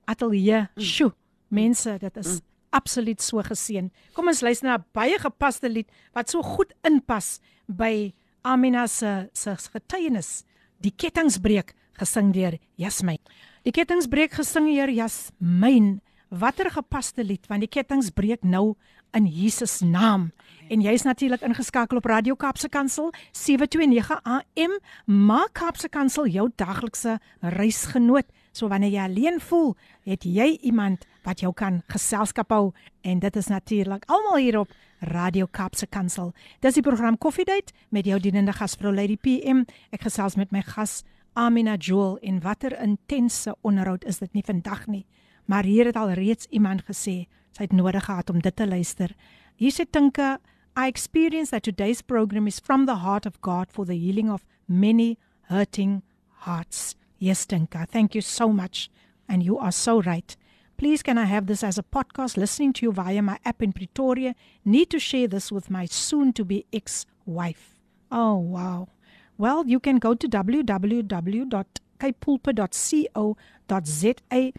ateljee. Mm. Sjoe. Mense, dit is mm absoluut so geseën. Kom ons luister na 'n baie gepaste lied wat so goed inpas by Amina se se getuienis. Die kettingsbreek gesing deur Jasmin. Die kettingsbreek gesing deur Jasmin. Watter gepaste lied want die kettingsbreek nou in Jesus naam. En jy's natuurlik ingeskakel op Radio Kaapse Kansel 729 AM. Maak Kaapse Kansel jou daglikse reisgenoot. So wanneer jy alleen voel, het jy iemand wat jou kan geselskap hou en dit is natuurlik almal hier op Radio Kaapse Kansel. Dis die program Coffee Date met jou dienende gasvrou Lady PM. Ek gesels met my gas Amina Joel en watter intense onderhoud is dit nie vandag nie. Maar hier het al reeds iemand gesê sy het nodig gehad om dit te luister. Hier sê Tinka, I experience that today's program is from the heart of God for the healing of many hurting hearts. Yes, Tinka, thank you so much. And you are so right. Please, can I have this as a podcast listening to you via my app in Pretoria? Need to share this with my soon to be ex wife. Oh, wow. Well, you can go to www.kpulpa.co.za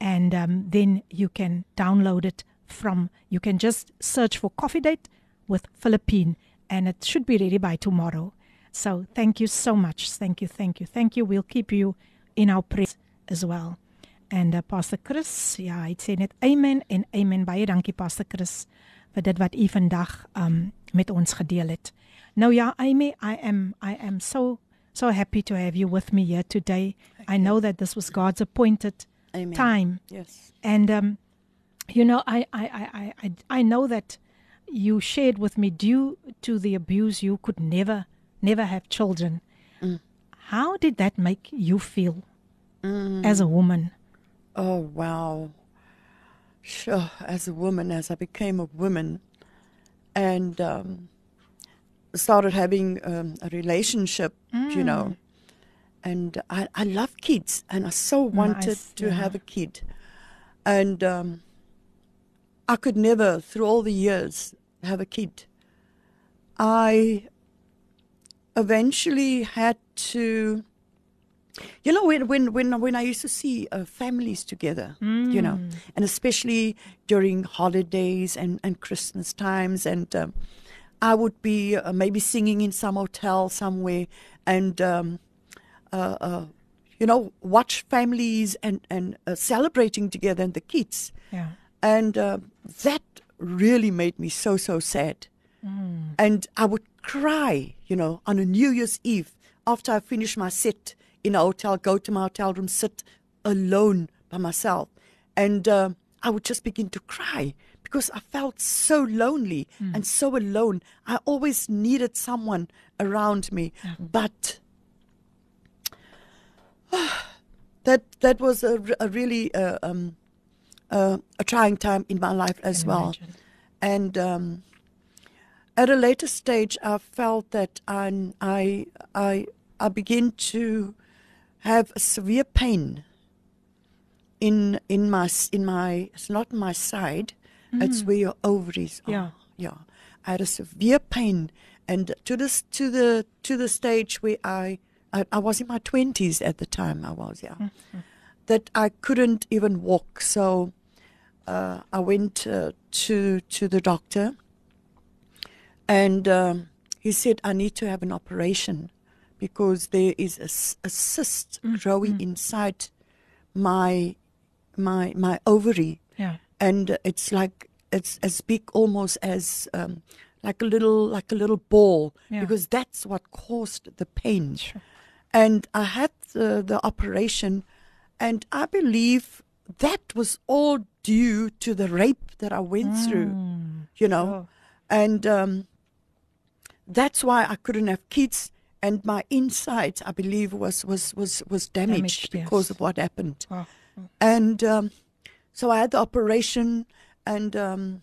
and um, then you can download it from, you can just search for Koffiedate with Filippine and it should be ready by tomorrow. So thank you so much. Thank you, thank you, thank you. We'll keep you in our prayers as well. And uh, Pastor Chris, ja, hy sê net amen en amen. Baie dankie Pastor Chris vir dit wat u vandag um met ons gedeel het. Nou ja, Amy, I am I am so so happy to have you with me here today. Thank I know you. that this was God's appointed amen. time. Yes. And um you know, I I I I I know that you shared with me due to the abuse you could never never have children. Mm. How did that make you feel mm. as a woman? Oh, wow. Sure, as a woman, as I became a woman and um, started having um, a relationship, mm. you know, and I, I love kids and I so wanted nice, to yeah. have a kid. And um, I could never, through all the years, have a kid. I eventually had to. You know, when when when when I used to see uh, families together, you know, and especially during holidays and and Christmas times, and um, I would be uh, maybe singing in some hotel somewhere, and um, uh, uh, you know, watch families and and uh, celebrating together and the kids, Yeah. and uh, that really made me so so sad, and I would cry, you know, on a New Year's Eve after I finished my set in a hotel, go to my hotel room, sit alone by myself, and uh, I would just begin to cry because I felt so lonely and so alone. I always needed someone around me, but that that was a, a really uh, um, uh, a trying time in my life as well. imagine. And um, at a later stage, I felt that I I I, I begin to have a severe pain in in my in my it's not my side, it's where your ovaries are. Yeah. yeah. I had a severe pain, and to this to the to the stage where I I, I was in my twenties at the time. I was yeah, that I couldn't even walk. So uh, I went uh, to to the doctor, and um, he said I need to have an operation because there is a cyst growing inside my my my ovary, Yeah. and it's like it's as big almost as um, like a little like a little ball Yeah. because that's what caused the pain. And I had the, the operation, and I believe that was all due to the rape that I went through, you know, and um, that's why I couldn't have kids. And my insides, I believe, was was was was damaged, Damaged, because yes. of what happened. Wow. And um, so I had the operation, and um,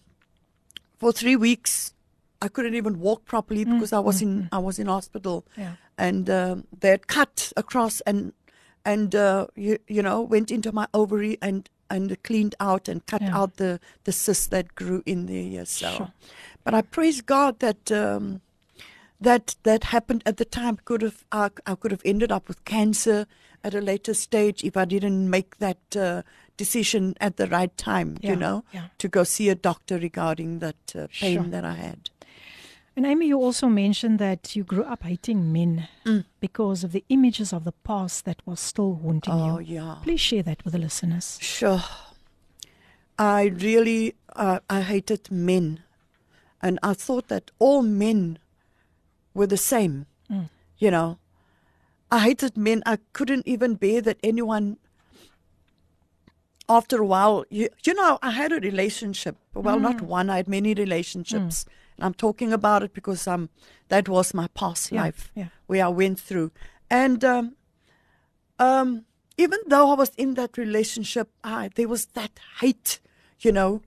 for three weeks, I couldn't even walk properly because I was in I was in hospital, Yeah. and um, they had cut across and and uh, you, you know went into my ovary and and cleaned out and cut Yeah. out the the cyst that grew in there. Yes, so, Sure. but I praise God that. Um, that that happened at the time could have I, I could have ended up with cancer at a later stage if I didn't make that uh, decision at the right time. Yeah, You know, yeah. to go see a doctor regarding that uh, pain Sure. that I had. And Amy, you also mentioned that you grew up hating men Mm. because of the images of the past that was still haunting Oh you. yeah, Please share that with the listeners. sure. I really uh, I hated men, and I thought that all men were the same. Mm. You know, I hated men. I couldn't even bear that anyone. After a while, you, you know, I had a relationship. Well, not Mm. one. I had many relationships. And I'm talking about it because um, that was my past Yeah, life yeah. where I went through. And um, um, even though I was in that relationship, I, there was that hate, you know,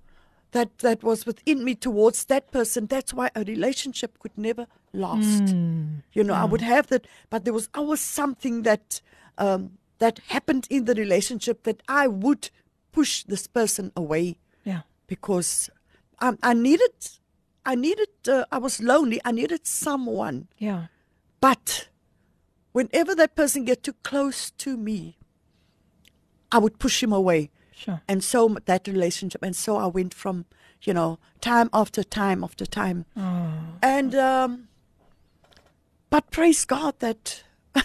that that was within me towards that person. That's why a relationship could never last. Mm. You know, I would have that, but there was always something that um, that happened in the relationship that I would push this person away Yeah. because um, I needed, I needed, uh, I was lonely. I needed someone, Yeah. but whenever that person get too close to me, I would push him away Sure. and so that relationship and so i went from you know time after time after time Oh. and um but praise god that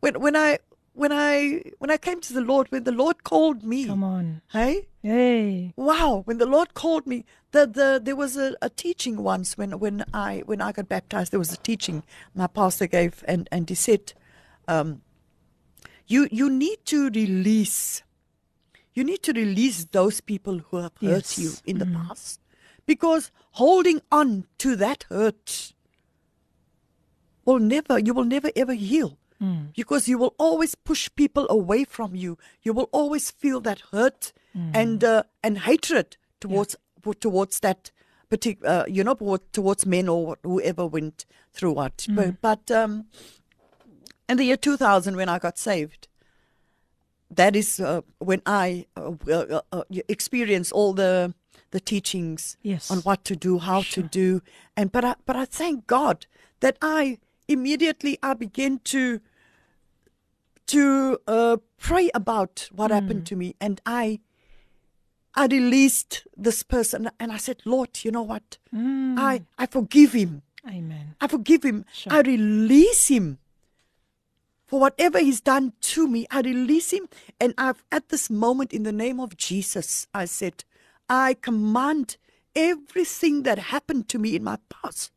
when when i when i when i came to the lord when the lord called me Come on. hey Hey. wow when the lord called me the, the there was a, a teaching once when when i when i got baptized there was a teaching my pastor gave and and he said um you you need to release you need to release those people who have hurt Yes. you in the past because holding on to that hurt will never you will never ever heal. Because you will always push people away from you. You will always feel that hurt and uh, and hatred towards towards that particular uh, you know towards men or whoever went through what. But, but um in the year 2000 when i got saved that is uh, when I uh, uh, uh, experienced all the the teachings Yes. on what to do, how to do, and but I but I thank God that I immediately I began to to uh, pray about what happened to me, and I I released this person, and I said, Lord, you know what? I I forgive him. Amen. I forgive him. Sure. I release him for whatever he's done to me. I release him. And I've, at this moment, in the name of Jesus, I said, I command everything that happened to me in my past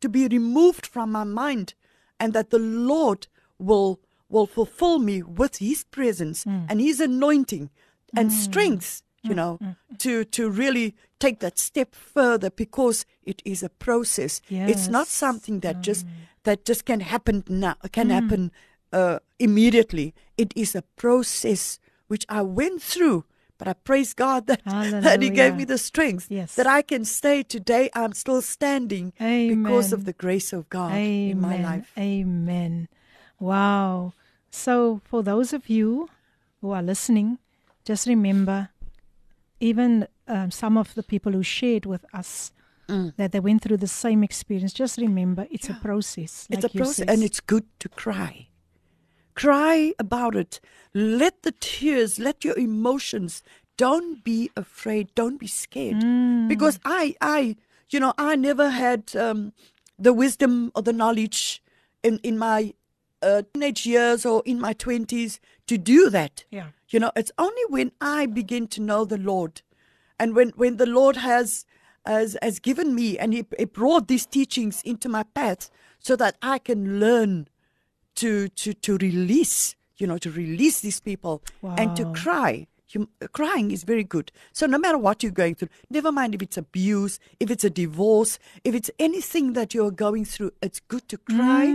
to be removed from my mind and that the Lord will, will fulfill me with his presence hmm. and his anointing and hmm. strength you hmm. know to to really take that step further because it is a process. It's not something that just that just can happen now can happen uh, immediately. It is a process which i went through but i praise god that, that he gave me the strength Yes. that i can stay today i'm still standing because of the grace of god Amen. in my life Amen. Wow. So, for those of you who are listening, just remember even um, some of the people who shared with us that they went through the same experience, just remember it's a process. It's a process, says. and it's good to cry. Cry about it. Let the tears, let your emotions. Don't be afraid. Don't be scared. Because I, I, you know, I never had um, the wisdom or the knowledge in in my uh, teenage years or in my twenties to do that. Yeah. You know, it's only when I begin to know the Lord, and when when the Lord has has has given me and he, he brought these teachings into my path so that I can learn to to to release, you know, to release these people and to cry. You, crying is very good. So no matter what you're going through, never mind if it's abuse, if it's a divorce, if it's anything that you're going through, it's good to cry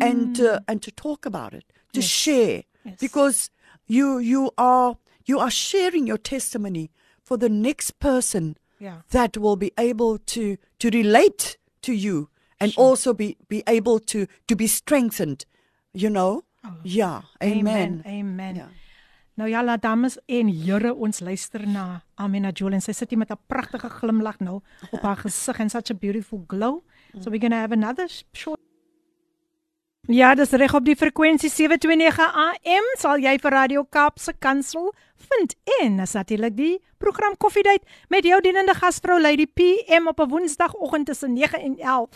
and uh, and to talk about it, to share, Yes. because you you are you are sharing your testimony for the next person Yeah. that will be able to to relate to you and also be be able to to be strengthened you know yeah amen, Amen. Ja. Nou ja, la dames en here, ons luister na Amina Joel en sy sit hier met 'n pragtige glimlag nou op haar gesig and such a beautiful glow. So we're going to have another sh- short Ja, dis reg op die frekwensie 729 AM sal jy vir Radio Kaapse Kansel vind en is natuurlik die program Koffiedייט met jou dienende gasvrou Lady PM op 'n Woensdagoggend tussen 9 en 11.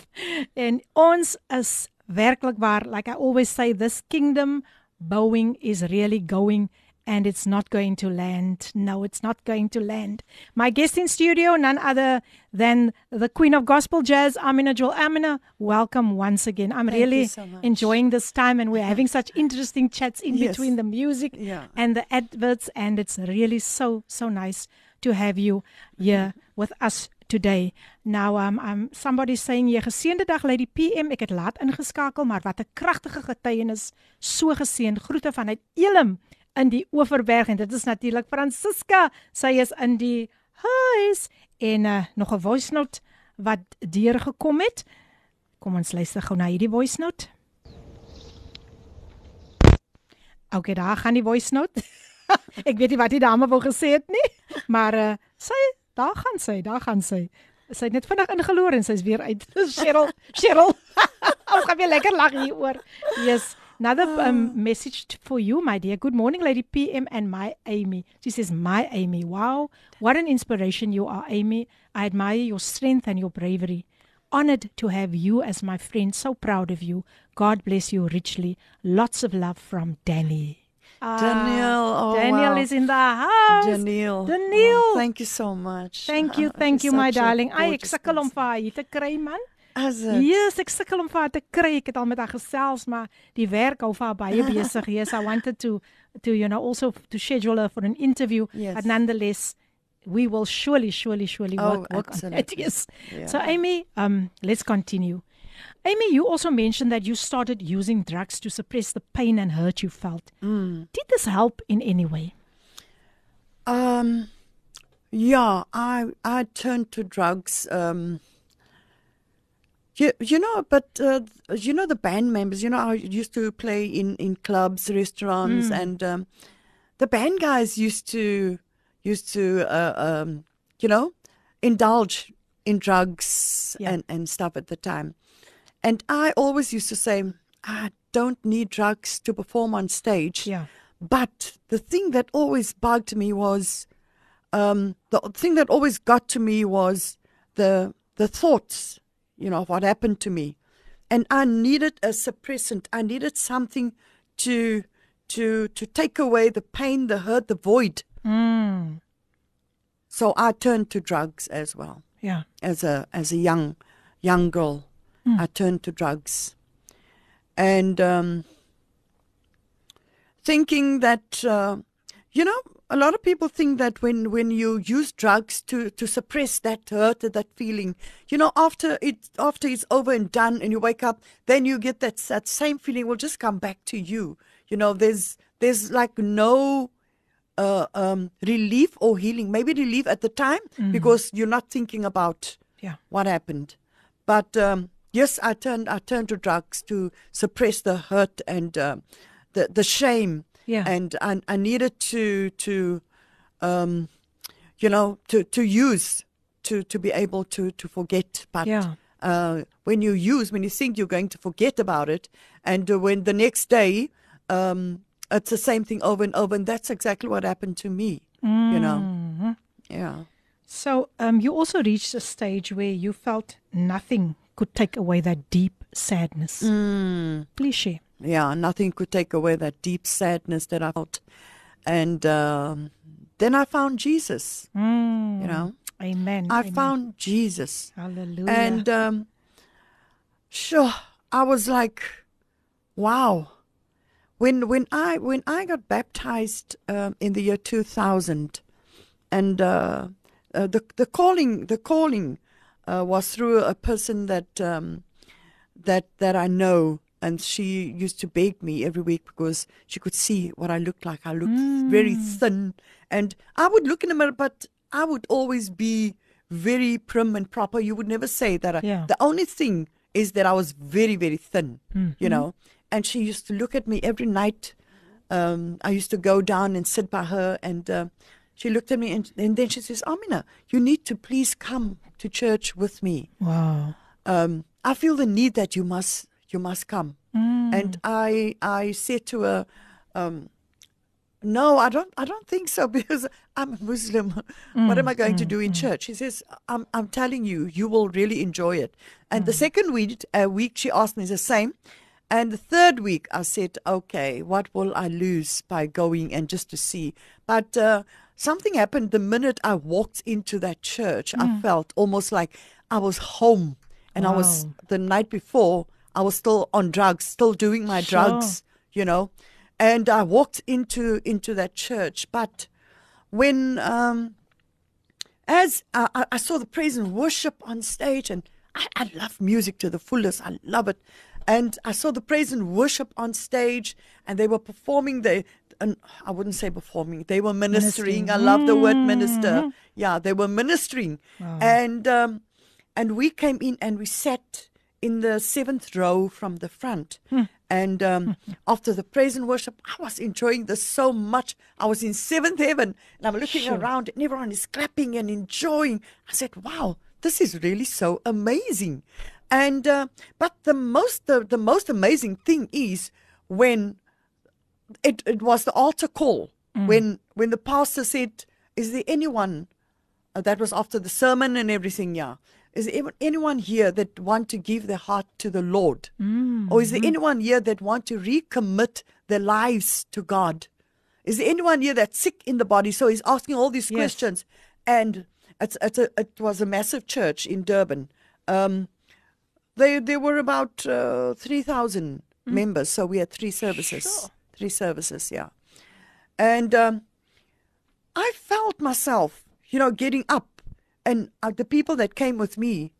En ons is werklik waar like I always say this kingdom Boeing is really going and it's not going to land. No, it's not going to land. My guest in studio, none other than the Queen of Gospel Jazz, Amina Jewel. Amina, welcome once again. I'm Thank really so enjoying this time and we're having such interesting chats in Yes. between the music Yeah. and the adverts and it's really so so nice to have you here with us today. Now um um somebody saying jy geseënde dag Lady PM ek het laat ingeskakel maar wat 'n kragtige getuienis so geseën groete vanuit Elim in die Oeverberg en dit is natuurlik Francisca sy is in die huis en uh, nog 'n voice note wat deurgekom het kom ons luister gou na hierdie voice note Okay, daar gaan die voice note. ek weet nie wat die dame wou gesê het nie, maar uh, sy daar gaan sy, daar gaan sy. Sy het net vinnig ingeloor en sy's weer uit. Cheryl, Cheryl. Ons gaan weer lekker lag hieroor. Yes. Another um, message for you, my dear. Good morning, Lady PM and my Amy. She says, My Amy. Wow, what an inspiration you are, Amy. I admire your strength and your bravery. Honored to have you as my friend. So proud of you. God bless you richly. Lots of love from Danny. Ah, Daniel, oh, Daniel wow. is in the house. Daniel Daniel. oh, thank you so much Thank you, thank you my darling. Ai, ek sukkel om vir haar hier te kry man. Is it? Yes, ek sukkel om vir haar te kry. Ek het al met haar gesels, maar die werk hou vir haar baie besig. Yes, I wanted to to you know also to schedule her for an interview. Yes. But nonetheless, we will surely surely surely Oh, work, work on it. absolutely. Yes. Yeah. So Amy, um let's continue. Amy, you also mentioned that you started using drugs to suppress the pain and hurt you felt. Mm. Did this help in any way? Um, yeah, I I turned to drugs. Um, you you know, but uh, you know the band members. You know, I used to play in in clubs, restaurants, and um, the band guys used to used to uh, um, you know indulge in drugs Yeah. and and stuff at the time. And I always used to say, I don't need drugs to perform on stage. Yeah. But the thing that always bugged me was um, the thing that always got to me was the the thoughts, you know, of what happened to me, and I needed a suppressant. I needed something to to to take away the pain, the hurt, the void. Mm. So I turned to drugs as well Yeah. as a as a young young girl. I turned to drugs, and um, thinking that uh, you know a lot of people think that when when you use drugs to to suppress that hurt that feeling you know after it after it's over and done and you wake up then you get that that same feeling will just come back to you. You know there's there's like no uh, um, relief or healing. Maybe relief at the time because you're not thinking about Yeah. what happened. But um, yes, I turned I turned to drugs to suppress the hurt and um the the shame. Yeah. And I, I needed to to um, you know to to use to to be able to to forget. But Yeah. uh, when you use when you think you're going to forget about it, and uh, when the next day. Um, it's the same thing over and over, and that's exactly what happened to me. You know, Mm-hmm. yeah. So, um, you also reached a stage where you felt nothing could take away that deep sadness. Mm. Please share. yeah, nothing could take away that deep sadness that I felt. And um, then I found Jesus, Mm. you know. Amen. I Amen. found Jesus. Hallelujah. And um, sure, I was like, wow. When when I when I got baptized um, in the year 2000, and uh, uh, the the calling the calling uh, was through a person that um, that that I know, and she used to beg me every week because she could see what I looked like. I looked very thin, and I would look in the mirror, but I would always be very prim and proper. You would never say that. I, Yeah. The only thing is that I was very very thin, you know. And she used to look at me every night. Um, I used to go down and sit by her, and uh, she looked at me, and, and then she says, "Amina, you need to please come to church with me." wow. um, I feel the need that you must you must come. Mm. And I I said to her, um, no, I don't I don't think so because I'm a Muslim. what am I going to do in church? She says, I'm I'm telling you, you will really enjoy it. And the second week uh, week she asked me the same. And the third week, I said, okay, what will I lose by going and just to see? But uh, something happened the minute I walked into that church. I felt almost like I was home. And I was, the night before, I was still on drugs, still doing my Sure. drugs, you know. And I walked into into that church. But when um, as I, I- I saw the praise and worship on stage, and I, I love music to the fullest. I love it. And I saw the praise and worship on stage, and they were performing. They, and I wouldn't say performing. They were ministering. I love the word minister. Yeah, they were ministering, and um, and we came in and we sat in the seventh row from the front. And um, after the praise and worship, I was enjoying this so much. I was in seventh heaven, and I'm looking Sure. around, and everyone is clapping and enjoying. I said, "Wow, this is really so amazing." And uh, but the most the, the most amazing thing is when it, it was the altar call when when the pastor said, "Is there anyone?" Uh, that was after the sermon and everything. Yeah, is there anyone- here that want to give their heart to the Lord, or is there anyone here that want to recommit their lives to God? Is there anyone here that's sick in the body? So he's asking all these Yes. questions, and it's, it's a, it was a massive church in Durban. Um, they there were about uh, three thousand members, so we had three services. Three services, yeah. And um, I felt myself, you know, getting up, and uh, the people that came with me,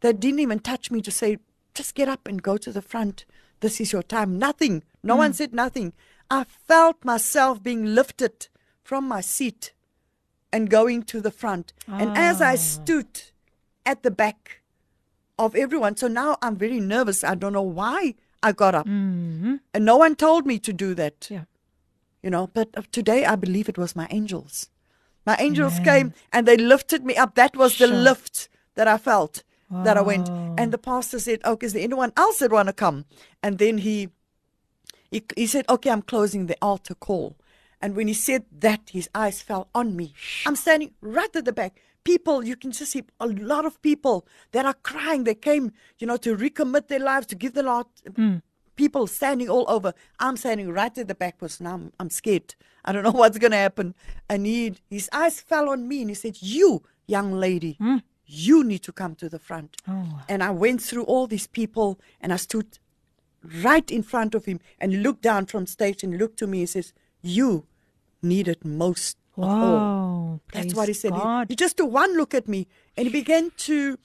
that didn't even touch me to say, just get up and go to the front. This is your time. Nothing. No one said nothing. I felt myself being lifted from my seat and going to the front. And as I stood at the back of everyone, so now I'm very nervous. I don't know why I got up. And no one told me to do that Yeah. you know but uh, today i believe it was my angels my angels came and they lifted me up that was the lift that i felt that I went. And the pastor said, "Okay, is there anyone else that want to come?" And then he, he he said, "Okay, I'm closing the altar call." And when he said that, his eyes fell on me. I'm standing right at the back. People, you can just see a lot of people that are crying. They came, you know, to recommit their lives, to give the Lord. Hmm. People standing all over. I'm standing right at the back because now I'm, I'm scared. I don't know what's going to happen. And he, his eyes fell on me and he said, You, young lady, hmm. you need to come to the front. Oh. And I went through all these people and I stood right in front of him and he looked down from stage and looked to me and says, You need it most. Wow. That's what he said. He, he just took one look at me and he began to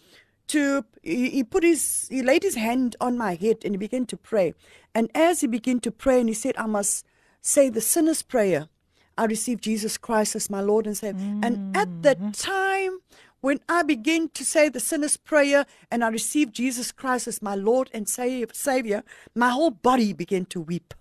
to he, he put his he laid his hand on my head and he began to pray. And as he began to pray and he said, I must say the sinner's prayer. I received Jesus Christ as my Lord and Savior. And at Mm-hmm. that time when I began to say the sinner's prayer and I received Jesus Christ as my Lord and Savior, my whole body began to weep.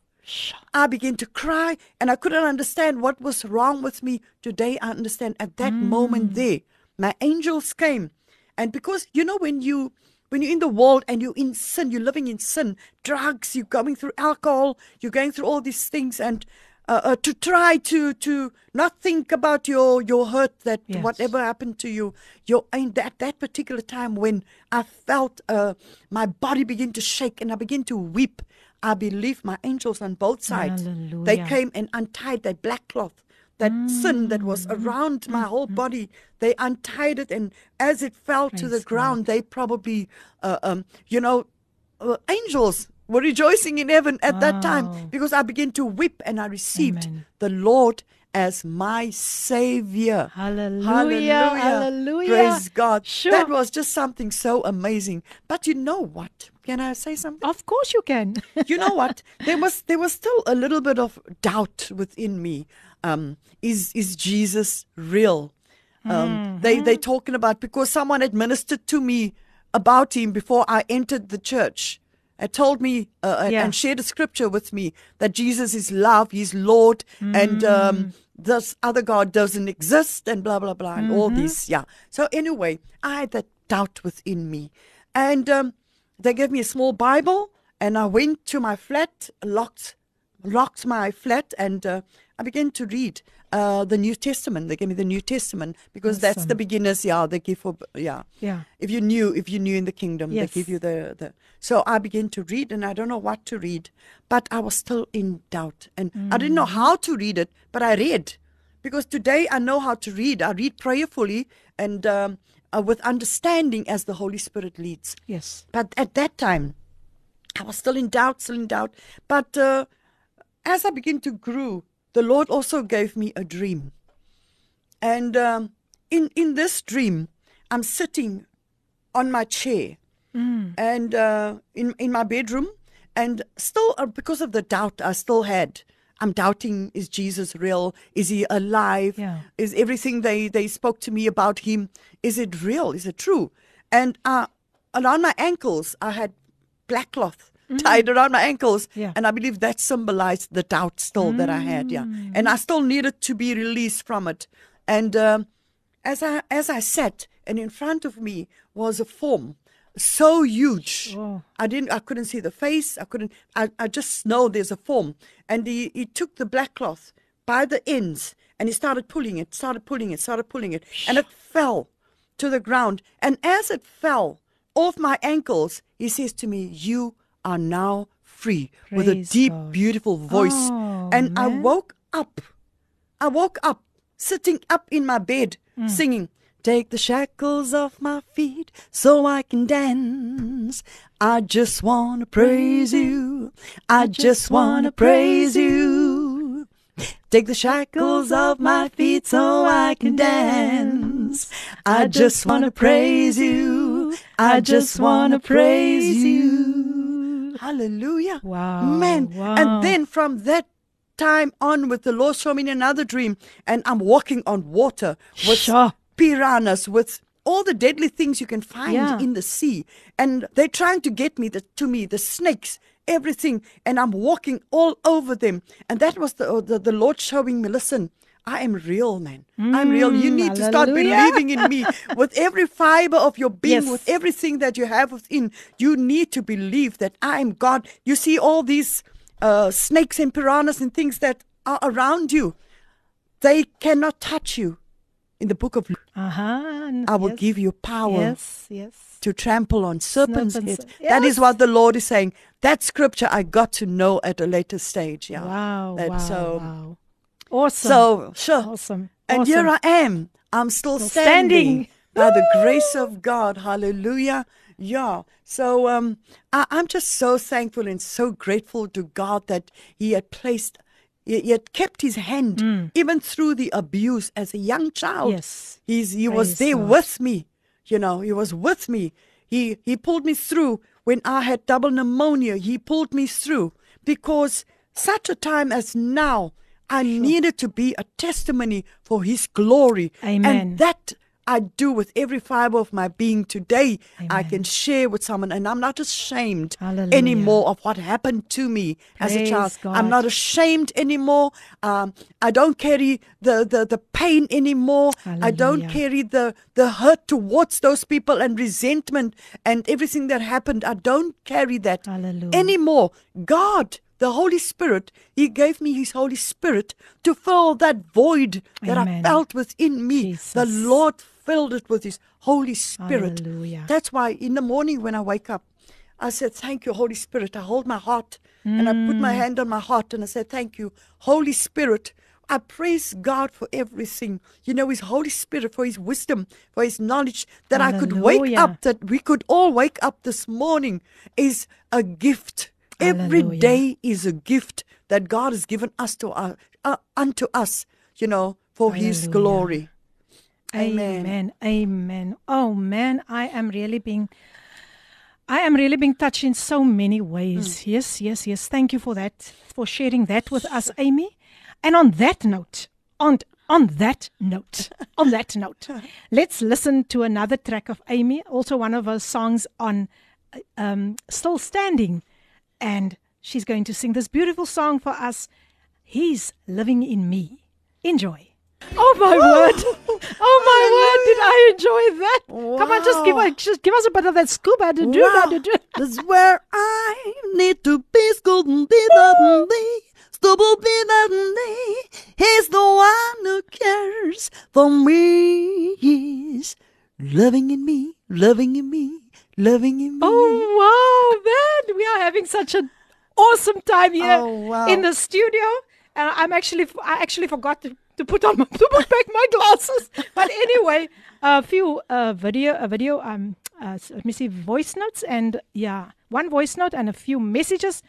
I began to cry and I couldn't understand what was wrong with me. Today I understand at that moment there, my angels came. And because you know when you when you're in the world and you're in sin, you're living in sin, drugs, you're going through alcohol, you're going through all these things and uh, uh, to try to to not think about your your hurt that Yes. whatever happened to you your in that that particular time when I felt uh, my body begin to shake and I begin to weep I believe my angels on both sides. They came and untied that black cloth that sin that was Mm. around my whole body. They untied it and as it fell to the Praise ground they probably uh, um you know uh, angels were rejoicing in heaven at that time because I began to weep and I received Amen. the Lord as my savior. Hallelujah, hallelujah. Praise God. Sure. That was just something so amazing. But you know what? Can I say something? Of course you can. you know what? There was there was still a little bit of doubt within me. Um, is is Jesus real? Um, They they talking about because someone had ministered to me about him before I entered the church. Had told me uh, and- Yeah. and shared a scripture with me that Jesus is love, He's Lord, and um, this other God doesn't exist, and blah blah blah, and all this. Yeah. So anyway, I had that doubt within me, and um, they gave me a small Bible, and I went to my flat, locked locked my flat and uh, I began to read uh, the New Testament. They gave me the New Testament because that's the beginners. Yeah, they give for yeah. Yeah. If you knew, if you knew in the kingdom, Yes. they give you the the. So I began to read, and I don't know what to read, but I was still in doubt, and I didn't know how to read it, but I read because today I know how to read. I read prayerfully and um, uh, with understanding as the Holy Spirit leads. yes. But at that time, I was still in doubt, still in doubt. But uh, as I began to grow, the Lord also gave me a dream. And um, in in this dream, I'm sitting on my chair and uh, in in my bedroom, and still uh, because of the doubt I still had. I'm doubting: Is Jesus real? Is he alive? Yeah. Is everything they they spoke to me about him? Is it real? Is it true? And uh, around my ankles, I had black cloth tied around my ankles, Yeah. and I believe that symbolized the doubt still that I had. Yeah, and I still needed to be released from it. And um, as I as I sat, and in front of me was a form so huge. Oh. I didn't I couldn't see the face. I couldn't I, I just know there's a form. And he, he took the black cloth by the ends and he started pulling it, started pulling it, started pulling it, and it fell to the ground. And as it fell off my ankles, he says to me, You are now free with a deep, God. beautiful voice. Oh, and I woke up. I woke up sitting up in my bed hmm. singing, Take the shackles off my feet so I can dance. I just want to praise you. I just want to praise you. Take the shackles off my feet so I can dance. I just want to praise you. I just want to praise you. Hallelujah. Wow, Man. wow. And then from that time on with the Lord showed me another dream and I'm walking on water with Sure. piranhas with all the deadly things you can find Yeah. in the sea and they're trying to get me the, to me the snakes everything and I'm walking all over them and that was the, the the Lord showing me listen I am real, man. I'm real. You need to start believing in me with every fiber of your being, Yes. with everything that you have within. You need to believe that I am God. You see all these uh, snakes and piranhas and things that are around you, they cannot touch you. In the book of Luke, Uh-huh. I will yes. give you power Yes, yes. to trample on serpents' heads. That is what the Lord is saying. That scripture I got to know at a later stage. Yeah. Wow, That- wow, so, wow. Awesome. so sure. awesome. And awesome. here I am. I'm still, Still standing, standing. by the grace of God. Hallelujah. Yeah. So um, I, I'm just so thankful and so grateful to God that He had placed, He, had kept His hand even through the abuse as a young child. Mm. Yes. He's He was there God. with me. You know, He was with me. He He pulled me through when I had double pneumonia. He pulled me through because such a time as now. I needed to be a testimony for His glory. Amen. And that I do with every fiber of my being today. I can share with someone, and I'm not ashamed Hallelujah. anymore of what happened to me as a child. God. I'm not ashamed anymore. Um, I don't carry the, the, the pain anymore. I don't carry the, the hurt towards those people and resentment and everything that happened. I don't carry that Hallelujah. anymore. God, the Holy Spirit, He gave me His Holy Spirit to fill that void that I felt within me. The Lord filled it with His Holy Spirit. Hallelujah. That's why in the morning when I wake up, I said, Thank you, Holy Spirit. I hold my heart and I put Mm. my hand on my heart and I said, Thank you, Holy Spirit. I praise God for everything. You know, His Holy Spirit, for His wisdom, for His knowledge, that I could wake up, that we could all wake up this morning is a gift. Every Hallelujah. day is a gift that God has given us to uh, uh, unto us, you know, for His glory. Amen. Amen. Amen. Oh man, I am really being I am really being touched in so many ways. Yes, yes, yes. Thank you for that, for sharing that with us, Amy. And on that note, on on that note, on that note, let's listen to another track of Amy, also one of her songs on uh, um, Still Standing. And she's going to sing this beautiful song for us. He's living in me. Enjoy. Oh my word! Oh my word! Did I enjoy that? Come on, just give us just give us a bit of that scuba to do Wow. that do. That's where I need to be. Scolding be that thee. Stubble be that. He's the one who cares for me. He's loving in me, loving in me, loving in me. Oh wow, man! We are having such an awesome time here Oh, wow. in the studio, and I'm actually I actually forgot to, to put on my, to put back my glasses. But anyway, a few uh, video a video um uh, let me see voice notes and yeah one voice note and a few messages.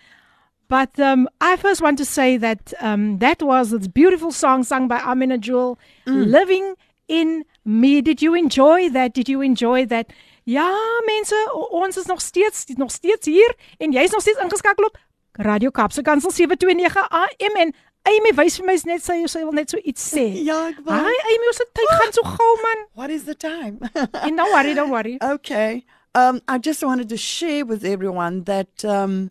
But um, I first want to say that um, that was this beautiful song sung by Amina Jewel, Living in Me. Did you enjoy that? Did you enjoy that? Ja, mense, ons is nog steeds nog steeds hier en jy's nog steeds ingeskakel op Radio Kaapse Kansel 729 AM en Amy wys vir my is net sy sy wil net so iets sê. Ja, ek wou. Hi Amy, ons tyd gaan so gou man. What is the time? En don't worry, don't worry. Okay. Um, I just wanted to share with everyone that um,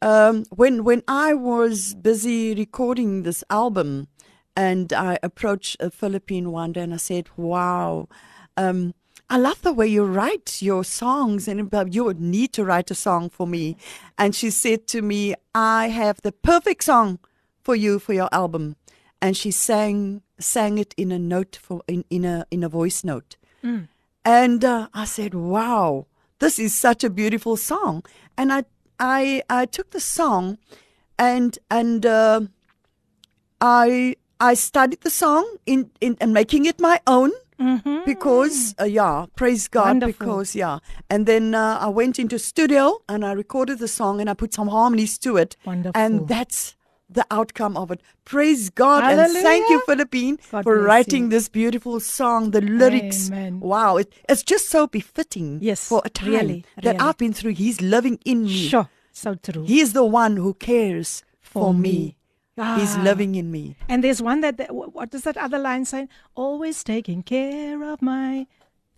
um, when when I was busy recording this album, and I approached a Philippine one day and I said, "Wow, um, I love the way you write your songs, and you would need to write a song for me." And she said to me, "I have the perfect song for you for your album," and she sang sang it in a note for in, in a in a voice note. And uh, I said, "Wow, this is such a beautiful song." And I, I, I took the song, and and uh, I, I studied the song in, in and making it my own because uh, yeah, praise God Wonderful. because yeah. And then uh, I went into studio and I recorded the song and I put some harmonies to it. Wonderful. And that's the outcome of it. Praise God and thank you, Filippine, God for writing you. this beautiful song. The lyrics, Amen. wow, it, it's just so befitting. Yes, for a time really, that really. I've been through. He's living in me. Sure, so true. He is the one who cares for, For me. me. He's Ah. living in me. And there's one that, that what does that other line say? Always taking care of my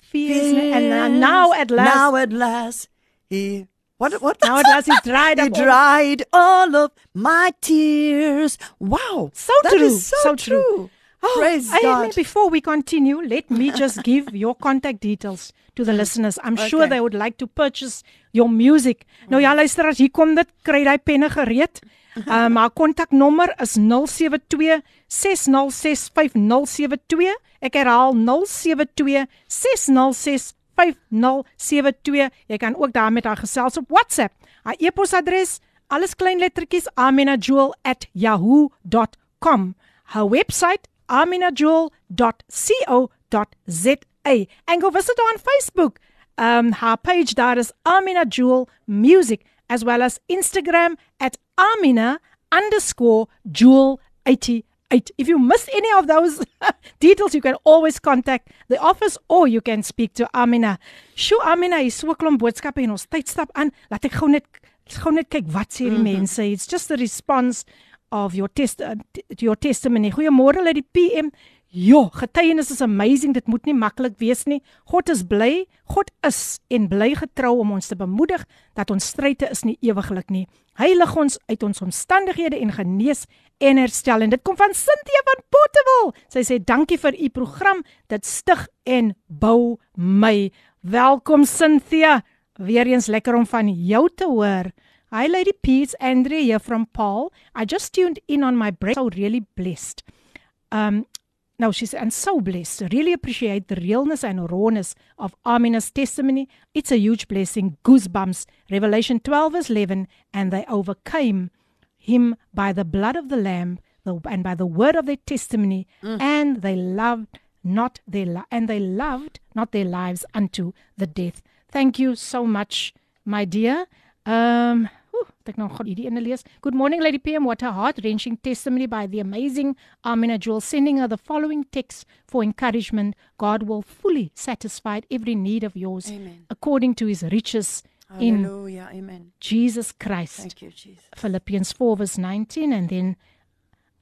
fears. And uh, now at last, Now at last, he. What? What? now at last, he dried He up. all- dried all of my tears. Wow. So that true. is so, so true. true. Praise Amy, God. before we continue, let me just give your contact details to the listeners. I'm sure they would like to purchase your music. Nou ja, luisteraars, hier kom dit, kry daai penne gereed. Um haar kontaknommer is 072 606 5072. Ek herhaal 072 606 5072. Jy kan ook daar met haar gesels op WhatsApp. Haar e-posadres, alles klein lettertjies aminajewel@yahoo.com. Her website aminajewel.co.za. And go visit her on Facebook. Um, her page daar is Amina Jewel Music, as well as Instagram at Amina underscore Jewel 88. If you miss any of those details, you can always contact the office or you can speak to Amina. Sjoe, Amina, hier is so klomp boodskappe en ons tyd stap aan. Laat ek gou net gou net kyk wat sê die mm -hmm. mense. It's just the response of your test uh, your testimony. Goeiemôre uit die PM. Ja, getuienis is amazing. Dit moet nie maklik wees nie. God is bly. God is en bly getrou om ons te bemoedig dat ons stryde is nie ewiglik nie. Hy lig ons uit ons omstandighede en genees en herstel. En dit kom van Cynthia van Potterville. Sy sê dankie vir u program. Dit stig en bou my. Welkom Cynthia. Weereens lekker om van jou te hoor. Hi Lady Peace, Andrea here from Paul. I just tuned in on my break. So really blessed. Um now she's and so blessed. Really appreciate the realness and rawness of Amina's testimony. It's a huge blessing. Goosebumps. Revelation 12 verse 11 and they overcame him by the blood of the lamb the, and by the word of their testimony and they loved not their li- and they loved not their lives unto the death. Thank you so much my dear. Um Ek nou God hierdie ene lees. Good morning Lady PM, what a heart-wrenching testimony by the amazing Amina Jewel sending her the following text for encouragement. God will fully satisfy every need of yours Amen. according to his riches in Hallelujah. Amen. Jesus Christ. Thank you, Jesus. Philippians 4 verse 19 and then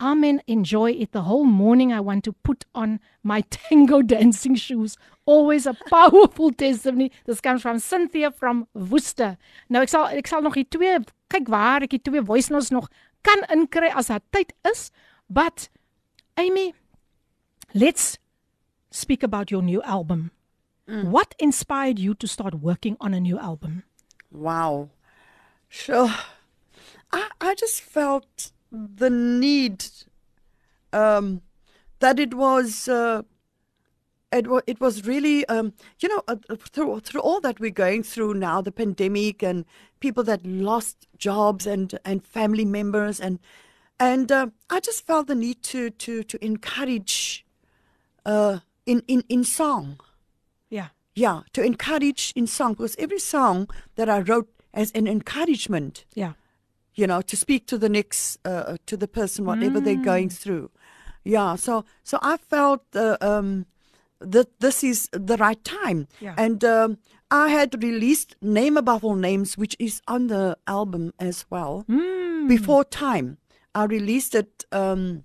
Amen enjoy it the whole morning I want to put on my tango dancing shoes always a powerful testimony this comes from Cynthia from Worcester nou ek sal ek sal nog die twee kyk waar ek die twee voice notes nog kan inkry as daar tyd is but Amy let's speak about your new album what inspired you to start working on a new album Wow. Sure. I, I just felt the need um, that it was. Uh, it, it was really, um, you know, uh, uh, through through all that we're going through now, the pandemic and people that lost jobs and and family members and and uh, I just felt the need to to to encourage uh, in in in song. yeah Yeah, to encourage in song because every song that I wrote as an encouragement, yeah you know, to speak to the next uh, to the person whatever they're going through. Yeah, so so I felt uh, um, that this is the right time, Yeah. and um, I had released "Name Above All Names," which is on the album as well. Before time, I released it. Um,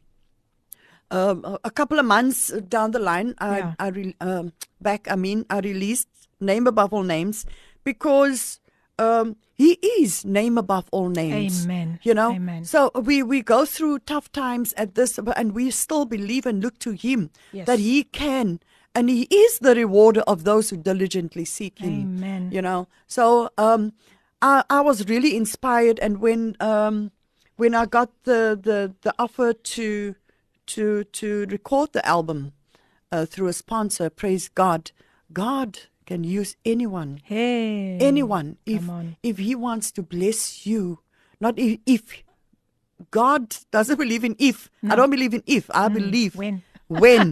um, a- couple of months down the line, I, Yeah. I re- um, back. I mean, I released "Name Above All Names" because um, he is name above all names. Amen. You know, Amen. so we we go through tough times at this, and we still believe and look to Him Yes. that He can, and He is the rewarder of those who diligently seek Him. Amen. You know, so um, I I was really inspired, and when um when I got the the the offer to to to record the album uh, through a sponsor, praise God, God can use anyone Hey. anyone if Come on. if he wants to bless you not if, if god doesn't believe in if i don't believe in if i believe when. when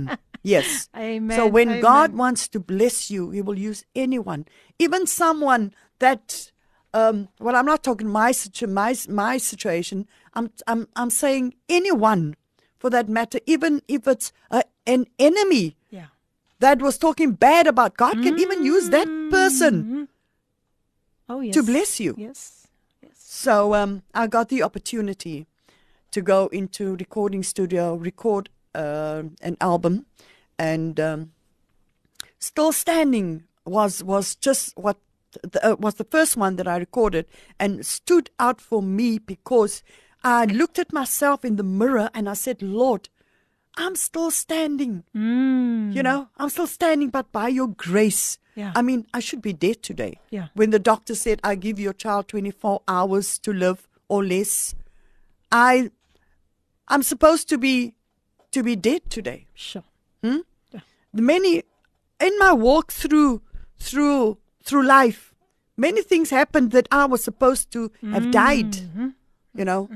yes Amen, so when god wants to bless you he will use anyone even someone that um well i'm not talking my situ- my my situation i'm i'm i'm saying anyone for that matter even if it's a, an enemy Yeah. that was talking bad about God can even use that person Oh yes. to bless you. Yes. So um, I got the opportunity to go into recording studio, record uh, an album, and um, still standing was was just what the, uh, was the first one that I recorded and stood out for me because I looked at myself in the mirror and I said, Lord, I'm still standing. Mm. You know, I'm still standing, but by your grace. Yeah. I mean, I should be dead today. Yeah. When the doctor said, I give your child 24 hours to live or less, I, I'm supposed to be, to be dead today. Sure. The many, in my walk through, through, through life, many things happened that I was supposed to have died. You know,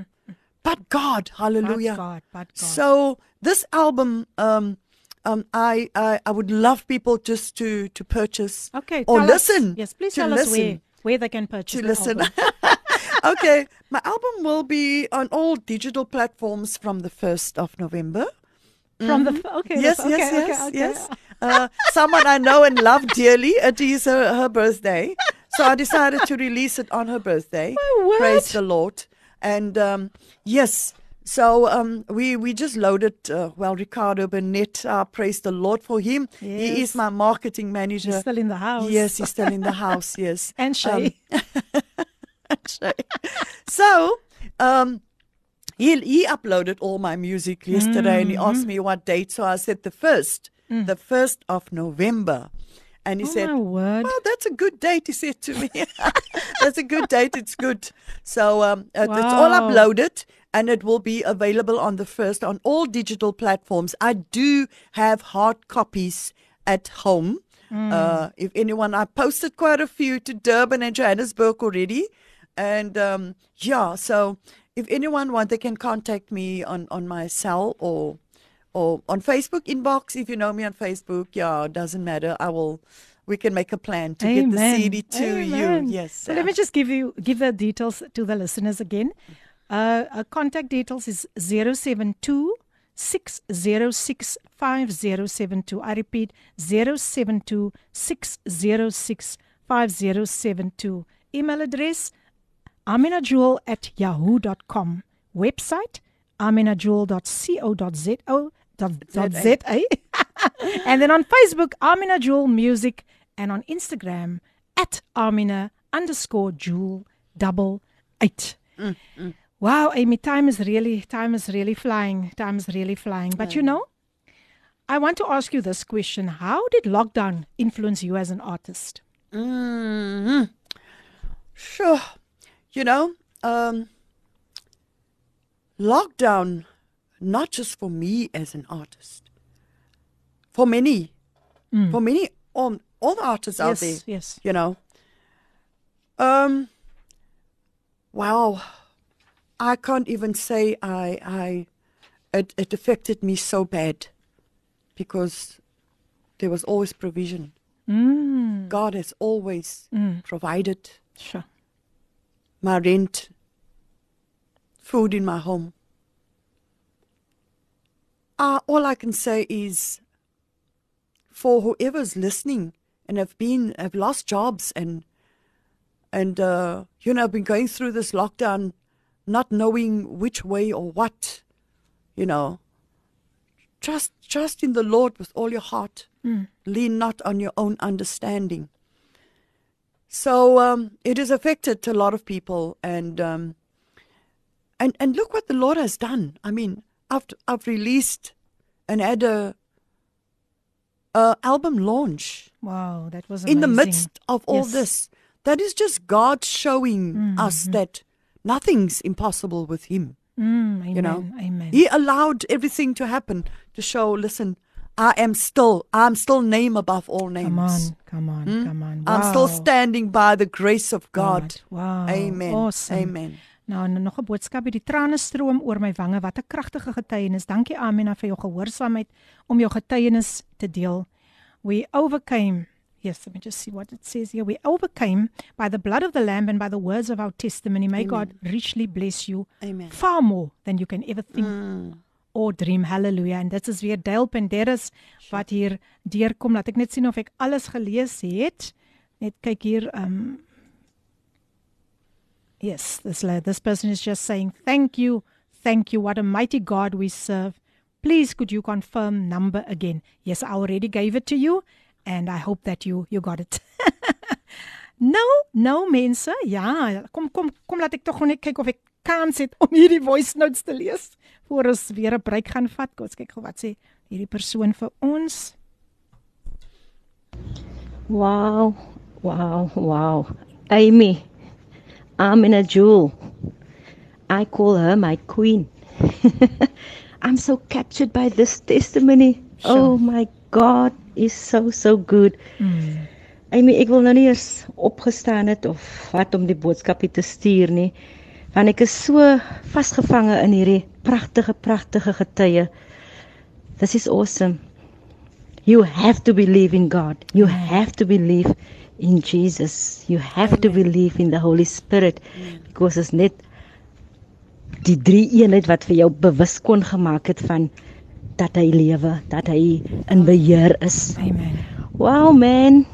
but God, hallelujah. But God, but God. So this album, um, um, I, I I would love people just to to purchase okay. or tell us- listen. yes, please tell us where where they can purchase to the listen. album. okay, my album will be on all digital platforms from the first of November. From the f- okay. yes, okay, yes, okay, yes, okay. yes. Uh, someone I know and love dearly. It is her, her birthday, so I decided to release it on her birthday. Praise the Lord! And um, yes, so um, we we just loaded. Uh, well, Ricardo Burnett, uh, praise the Lord for him. He is my marketing manager. He's still in the house. Yes, he's still in the house. Yes, And Shay. Shay. so um, he he uploaded all my music yesterday, and he asked me what date. So I said the first, the first of November, and he oh said. "Well, that's a good date." He said to me, "That's a good date. It's good." So um, it- it's all uploaded. And it will be available on the first on all digital platforms. I do have hard copies at home. Uh, if anyone, I posted quite a few to Durban and Johannesburg already, and um, yeah. So if anyone want, they can contact me on on my cell or or on Facebook inbox. If you know me on Facebook, yeah, it doesn't matter. I will. We can make a plan to get the CD to Amen. you. Yes. So let me just give you give the details to the listeners again. Uh, uh, contact details is 072 606 5072. I repeat 072 606 5072. Email address aminajewel at yahoo.com. Website aminajewel.co.za. Dot, dot ZA. ZA. and then on Facebook, Amina Jewel Music, and on Instagram at Amina underscore Jewel double eight. Mm, mm. Wow, Amy, time is really time is really flying. Time is really flying. But you mm. know, I want to ask you this question: How did lockdown influence you as an artist? hmm Sure. You know, um, lockdown, not just for me as an artist, for many, for many, all, all the artists out there, yes, yes. you know. Um, wow, I can't even say I, I, it, it affected me so bad because there was always provision. Mm, God has always Mm. provided sure. My rent, food in my home. Uh, all I can say is for whoever's listening and have been have lost jobs and and uh, you know have been going through this lockdown, not knowing which way or what, you know. Trust trust in the Lord with all your heart. Lean not on your own understanding. So um, it has affected a lot of people, and um, and and look what the Lord has done. I mean, I've I've released and had a, a album launch Wow, that was in the midst of all Yes. this. That is just God showing us that nothing's impossible with Him. Mm, amen, You know, amen. He allowed everything to happen to show. Listen, I am still, I'm still name above all names. Come on, come on, come on. I'm still Wow. standing by the grace of God. Wow. Amen. Awesome. Amen. Nou, nog 'n boodskap by die trane stroom oor my wange. Wat 'n kragtige getuienis. Dankie Amina vir jou gehoorsaamheid om jou getuienis te deel. We overcame. Yes, let me just see what it says here. We overcame by the blood of the lamb and by the words of our testimony. May God richly bless you Amen. far more than you can ever think or dream. Hallelujah. En dit is weer Dale Penderas wat hier deurkom. Laat ek net sien of ek alles gelees het. Net kyk hier, um Yes, this this person is just saying thank you, thank you. What a mighty God we serve. Please, could you confirm number again? Yes, I already gave it to you, and I hope that you you got it. nou, nou mense, ja, kom kom kom laat ek tog net kyk of ek kans het om hierdie voice notes te lees voor ons weer 'n breek gaan vat. Kom ons kyk gou wat sê hierdie persoon vir ons. Wow, wow, wow. Amy, I'm in a jewel. I call her my queen. I'm so captured by this testimony. Sure. Oh my God, is so so good. Mm. Amy, ek wil nou nie eers opgestaan het of wat om die boodskapie te stuur nie, want ek is so vasgevange in hierdie pragtige pragtige getuie. This is awesome. You have to believe in God. You have to believe in Jesus. You have to believe in the Holy Spirit because it's net die drie eenheid wat vir jou bewus kon gemaak het van dat hy lewe, dat hy in beheer is. Amen. Wow, man.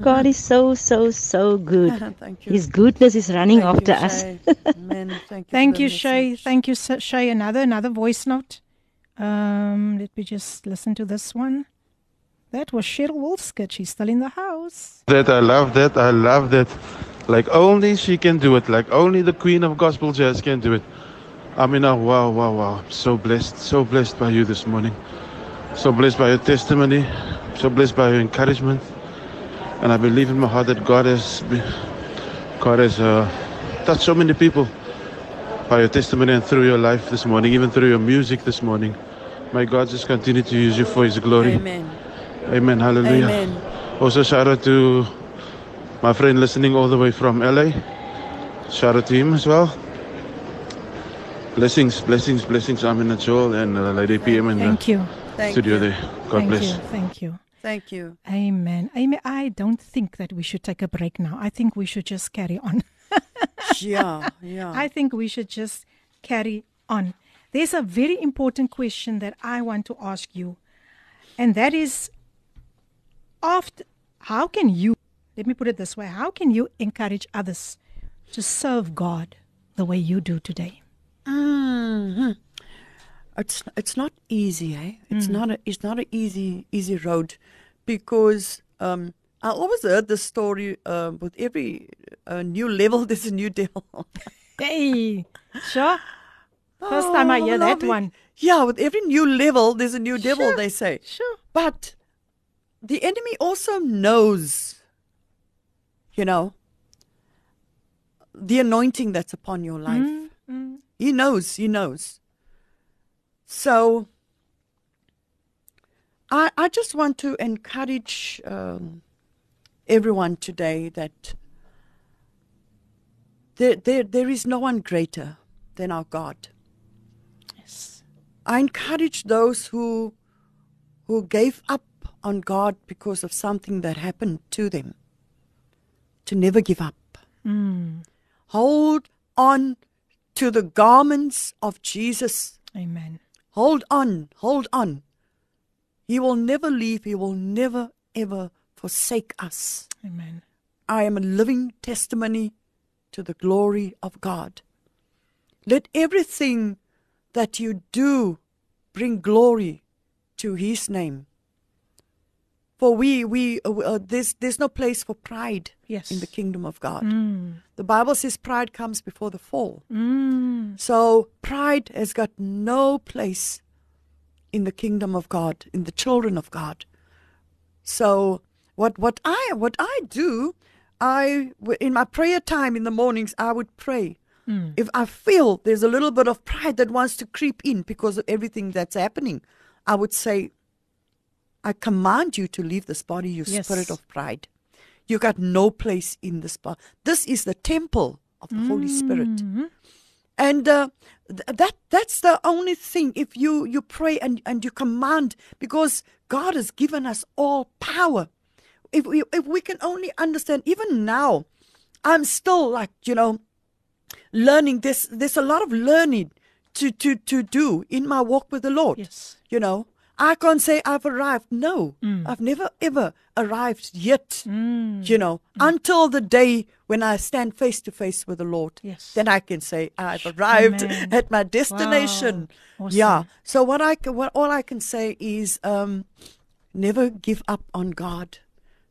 God is so so so good. Thank you. His goodness is running Thank after you, us. Amen. Thank you. Thank you, Shay. Thank you, Shay. Another another voice note. Um, let me just listen to this one. That was Cheryl Wolskit. She's still in the house. That I love that. I love that. Like only she can do it. Like only the queen of gospel jazz can do it. Amina, wow, wow, wow. I'm so blessed. So blessed by you this morning. So blessed by your testimony. So blessed by your encouragement. And I believe in my heart that God has God has uh, touched so many people by your testimony and through your life this morning, even through your music this morning. May God just continue to use you for his glory. Amen. Amen. Hallelujah. Amen. Also, shout out to my friend listening all the way from LA. Shout out to him as well. Blessings, blessings, blessings. Amina Jewel and uh, Lady PM in Thank the you. Thank studio you. there. God Thank bless. you. Thank you. Thank you. Amen. Amy, I don't think that we should take a break now. I think we should just carry on. Yeah, yeah. I think we should just carry on. There's a very important question that I want to ask you, and that is after how can you let me put it this way how can you encourage others to serve God the way you do today? Mhm. It's it's not easy, eh? It's not a it's not an easy easy road, because um, I always heard the story uh, with every uh, new level there's a new devil. Hey, sure. First time I Oh, hear that lovely. one. Yeah, with every new level there's a new devil. Sure, They say, Sure. but the enemy also knows, you know, the anointing that's upon your life. Mm, He knows, he knows. So I I just want to encourage um, everyone today that there, there there is no one greater than our God. Yes. I encourage those who who gave up on God because of something that happened to them to never give up. Mm, Hold on to the garments of Jesus. amen. Hold on, hold on. He will never leave, he will never ever forsake us. Amen. I am a living testimony to the glory of God. Let everything that you do bring glory to his name. For we we uh, uh, there's there's no place for pride Yes. in the kingdom of God. Mm, The Bible says pride comes before the fall. mm, So pride has got no place in the kingdom of God, in the children of God. So what what I what I do, I in my prayer time in the mornings I would pray. mm. If I feel there's a little bit of pride that wants to creep in because of everything that's happening, I would say, I command you to leave this body, you Yes. spirit of pride. You got no place in this body. This is the temple of the Holy Spirit Mhm. and uh, th- that that's the only thing if you you pray and and you command because god has given us all power if we if we can only understand even now i'm still like you know learning this there's a lot of learning to to to do in my walk with the lord Yes. you know i can't say i've arrived no i've never ever arrived yet Mm. you know, until the day when I stand face to face with the Lord. Yes. Then I can say I've arrived Amen. at my destination. Wow. Awesome. Yeah. So what I can, what all I can say is um, never give up on God,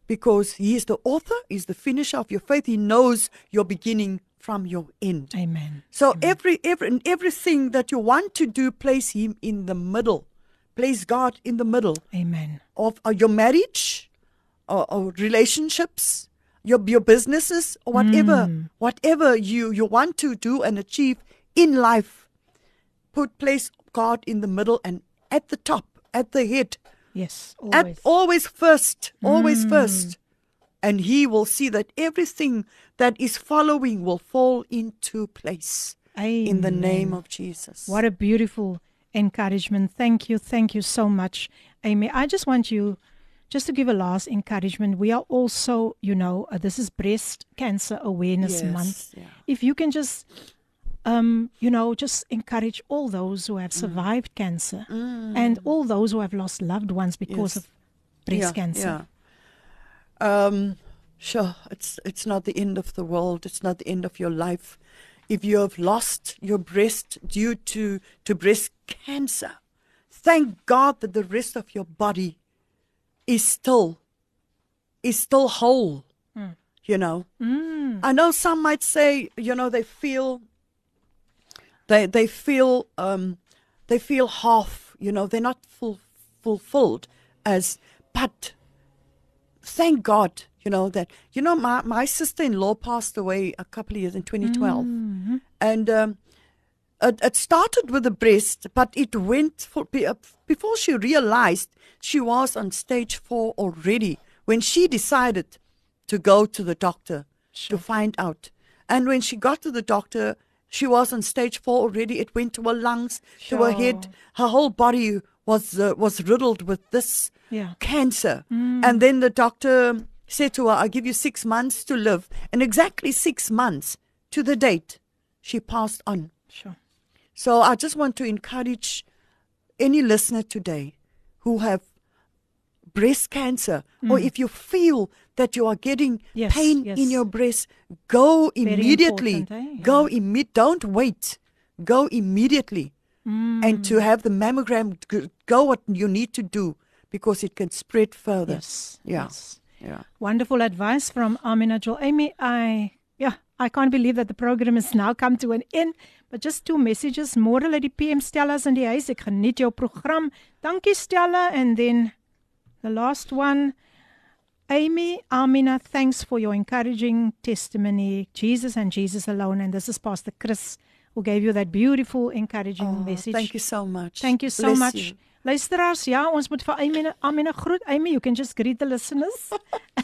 because He is the author, He's the finisher of your faith. He knows your beginning from your end. Amen. So every every in everything that you want to do, place Him in the middle. Place God in the middle Amen. of uh, your marriage, or, or relationships, your your businesses, or whatever whatever you you want to do and achieve in life. Put place God in the middle and at the top, at the head, Yes. at Always. always first, always first. And he will see that everything that is following will fall into place Amen. in the name of Jesus. What a beautiful encouragement. Thank you. Thank you so much, Amy. I just want you just to give a last encouragement. We are also, you know, uh, this is Breast Cancer Awareness Yes, Month. yeah. If you can just um, you know, just encourage all those who Mm. have survived cancer and all those who have lost loved ones because Yes. of breast yeah, cancer. Yeah. Um, sure, it's it's not the end of the world. It's not the end of your life. If you have lost your breast due to to breast cancer, thank God that the rest of your body is still is still whole. You know. I know some might say, you know, they feel they they feel um they feel half, you know, they're not full fulfilled as but thank God, you know, that you know my my sister in law passed away a couple of years in 2012. And um it, it started with the breast, but it went for uh, before she realized she was on stage four already when she decided to go to the doctor to find out. And when she got to the doctor, she was on stage four already. It went to her lungs, to her head. Her whole body was uh, was riddled with this Yeah. cancer. And then the doctor said to her, "I'll give you six months to live." And exactly six months to the date, she passed on. Sure. So I just want to encourage any listener today who have breast cancer or if you feel that you are getting Mm. Yes, pain yes. in your breast, go Very immediately. eh? Go imme- don't wait. Go immediately. And to mm. have the mammogram go what you need to do because it can spread further. Yes. Yeah. Yes. Yeah. Wonderful advice from Amina Jewel. Amy, I yeah, I can't believe that the program has now come to an end. But just two messages. Môre lê die PM Stella's in die huis. Ek geniet jou program. Dankie Stella and then the last one Amy, Amina, thanks for your encouraging testimony. Jesus and Jesus alone. And this is Pastor Chris who gave you that beautiful, encouraging Oh, message. thank you so much. Thank you so Bless much. you. Luisteraars, ja, ons moet vir Amy Amina groet. Amy, you can just greet the listeners.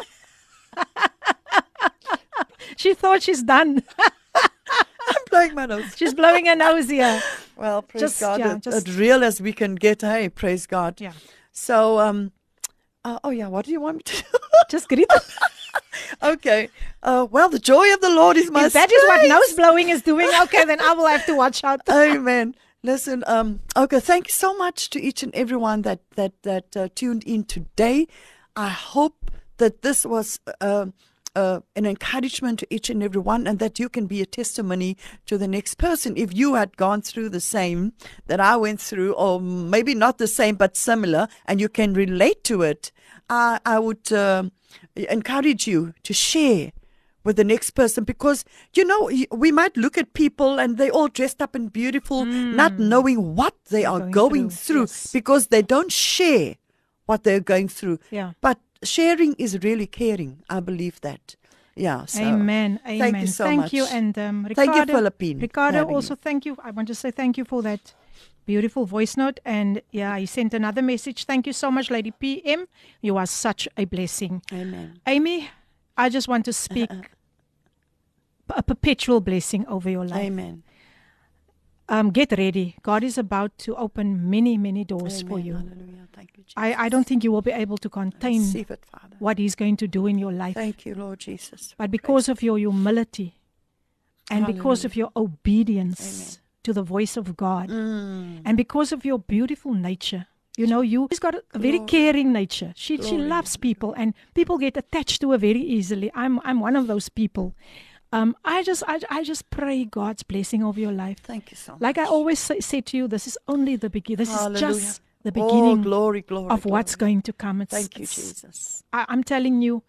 she thought she's done. I'm blowing my nose. She's blowing her nose here. Well, praise Just- God. yeah, as, just- as real as we can get. Hey, praise God. Yeah. So, um, uh, oh yeah, what do you want me to do? Just greet them. okay. Uh, well, the joy of the Lord is my If that is what nose blowing is doing, okay, then I will have to watch out. Amen. Listen, um, okay, thank you so much to each and everyone that that that uh, tuned in today. I hope that this was uh, uh, an encouragement to each and every one, and that you can be a testimony to the next person. If you had gone through the same that I went through, or maybe not the same but similar, and you can relate to it, I I would um encourage you to share with the next person because you know we might look at people and they all dressed up and beautiful not knowing what they are Going going, through, through, yes. because they don't share what they're going through Yeah. but sharing is really caring i believe that yeah so Amen. Amen. thank you so much you. And um, Thank you, Ricardo, Filippine, Ricardo, also thank you. I want to say thank you for that beautiful voice note. And yeah, he sent another message. Thank you so much, Lady PM. You are such a blessing. amen Amy, I just want to speak a perpetual blessing over your life. amen Um, get ready. God is about to open many, many doors for you. hallelujah thank you Jesus. I, I don't think you will be able to contain it what He's going to do in your life. thank you lord jesus But because of your humility and because of your obedience to the voice of God Mm. and because of your beautiful nature, you know, you she's got a, very caring nature. She she loves people and people get attached to her very easily. I'm I'm one of those people. Um, I just I, I just pray God's blessing over your life. thank you so much Like I always say, say to you, this is only the beginning. This Hallelujah. is just the oh, beginning glory glory of what's going to come. It's, thank you jesus I, I'm telling you,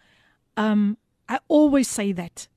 um, I always say that.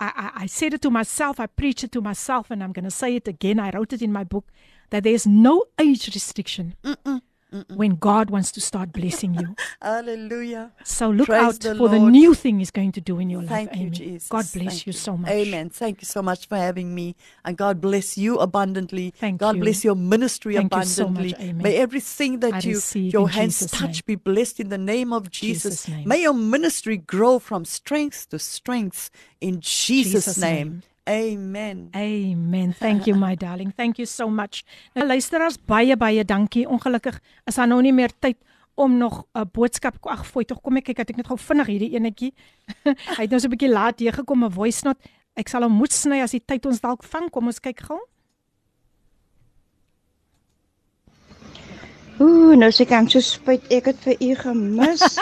I, I, said it to myself, I preach it to myself, and I'm going to say it again. I wrote it in my book that there's no age restriction Mm-mm. Mm-mm. when God wants to start blessing you. Hallelujah. So look Praise out the for the new thing He's going to do in your life. Thank you, Amy. Jesus. God bless Thank you so much. Amen. Thank you so much for having me. And God bless you abundantly. Thank God you. bless your ministry Thank you so abundantly. much, amen. May everything that I you your hands Jesus' touch name. be blessed in the name of Jesus. Jesus' name. May your ministry grow from strength to strength in Jesus', Jesus' name. name. Amen. Amen. Thank you my darling. Thank you so much. Nou luisteraars baie baie dankie. Ongelukkig is daar nou nie meer tyd om nog 'n boodskap ag fooi tog kom ek kyk dat ek net gou vinnig hierdie enetjie. Hy het nou so 'n bietjie laat hier gekom 'n voice note. Ek sal hom moet sny as die tyd ons dalk vang. Kom ons kyk gou. Ooh, nou sê ek aan so spyt ek het vir u gemis.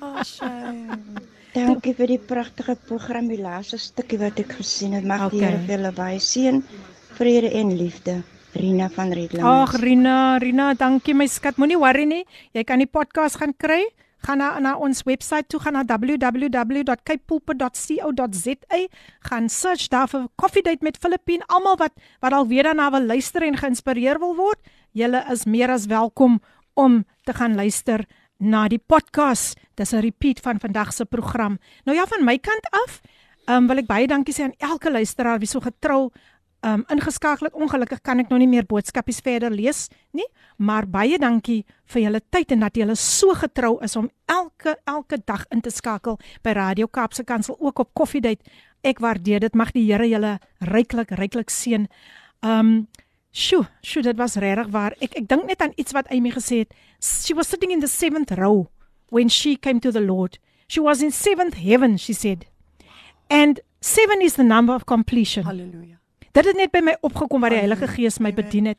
Oh, shame. Dankie vir die pragtige program, die laaste stukkie wat ek gesien het. Mag die Okay. Here vir julle baie seën, vrede en liefde. Rina van Redland. Ag Rina, Rina, dankie my skat. Moenie worry nie. Jy kan die podcast gaan kry. Gaan na na ons webwerf toe, gaan na www.capepulpit.co.za, gaan search daar vir Coffee Date met Filippine. Almal wat wat al weer daarna wil luister en geïnspireer wil word, julle is meer as welkom om te gaan luister na die podcast. Dis 'n repeat van vandag se program. Nou ja, van my kant af, um, wil ek baie dankie sê aan elke luisteraar wie so getrou um ingeskakel het. Ongelukkig kan ek nou nie meer boodskapies verder lees nie, maar baie dankie vir julle tyd en dat julle so getrou is om elke elke dag in te skakel by Radio Kaapse Kansel ook op Coffee Date. Ek waardeer dit. Mag die Here julle ryklik ryklik seën. Um Sjoe, sjoe, dit was regtig waar. Ek ek dink net aan iets wat Amy gesê het. She was sitting in the seventh row when she came to the Lord. She was in seventh heaven, she said. And seven is the number of completion. Hallelujah. Dit het net by my opgekom waar die Heilige Gees my bedien het.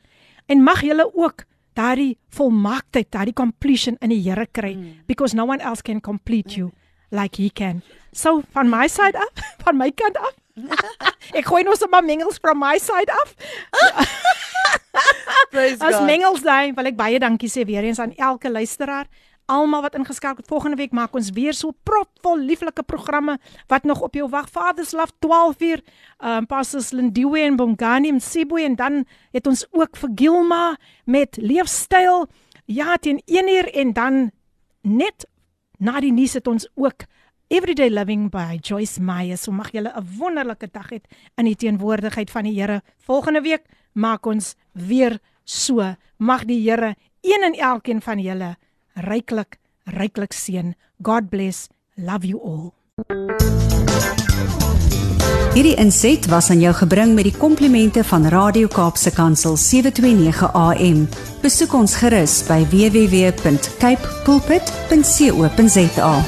En mag julle ook daardie volmaaktheid, daardie completion in die Here kry because no one else can complete you like he can. So van my side af, van my kant af. ek gooi nou sommer mengels from my side af. Praise As God. mengels daai wil ek baie dankie sê weer eens aan elke luisteraar. Almal wat ingeskakel het. Volgende week maak ons weer so propvol lieflike programme wat nog op jou wag. Father's Love 12 uur. Um Pastors Lindiwe en Bongani en Sibwe en dan het ons ook vir Gilma met leefstyl. Ja, teen 1 uur en dan net na die nuus het ons ook Everyday Living by Joyce Meyer. So mag julle 'n wonderlike dag hê in die teenwoordigheid van die Here. Volgende week maak ons weer so. Mag die Here een en elkeen van julle ryklik ryklik seën. God bless. Love you all. Hierdie inset was aan jou gebring met die komplimente van Radio Kaapse Kansel 729 AM. Besoek ons gerus by www.cape pulpit.co.za.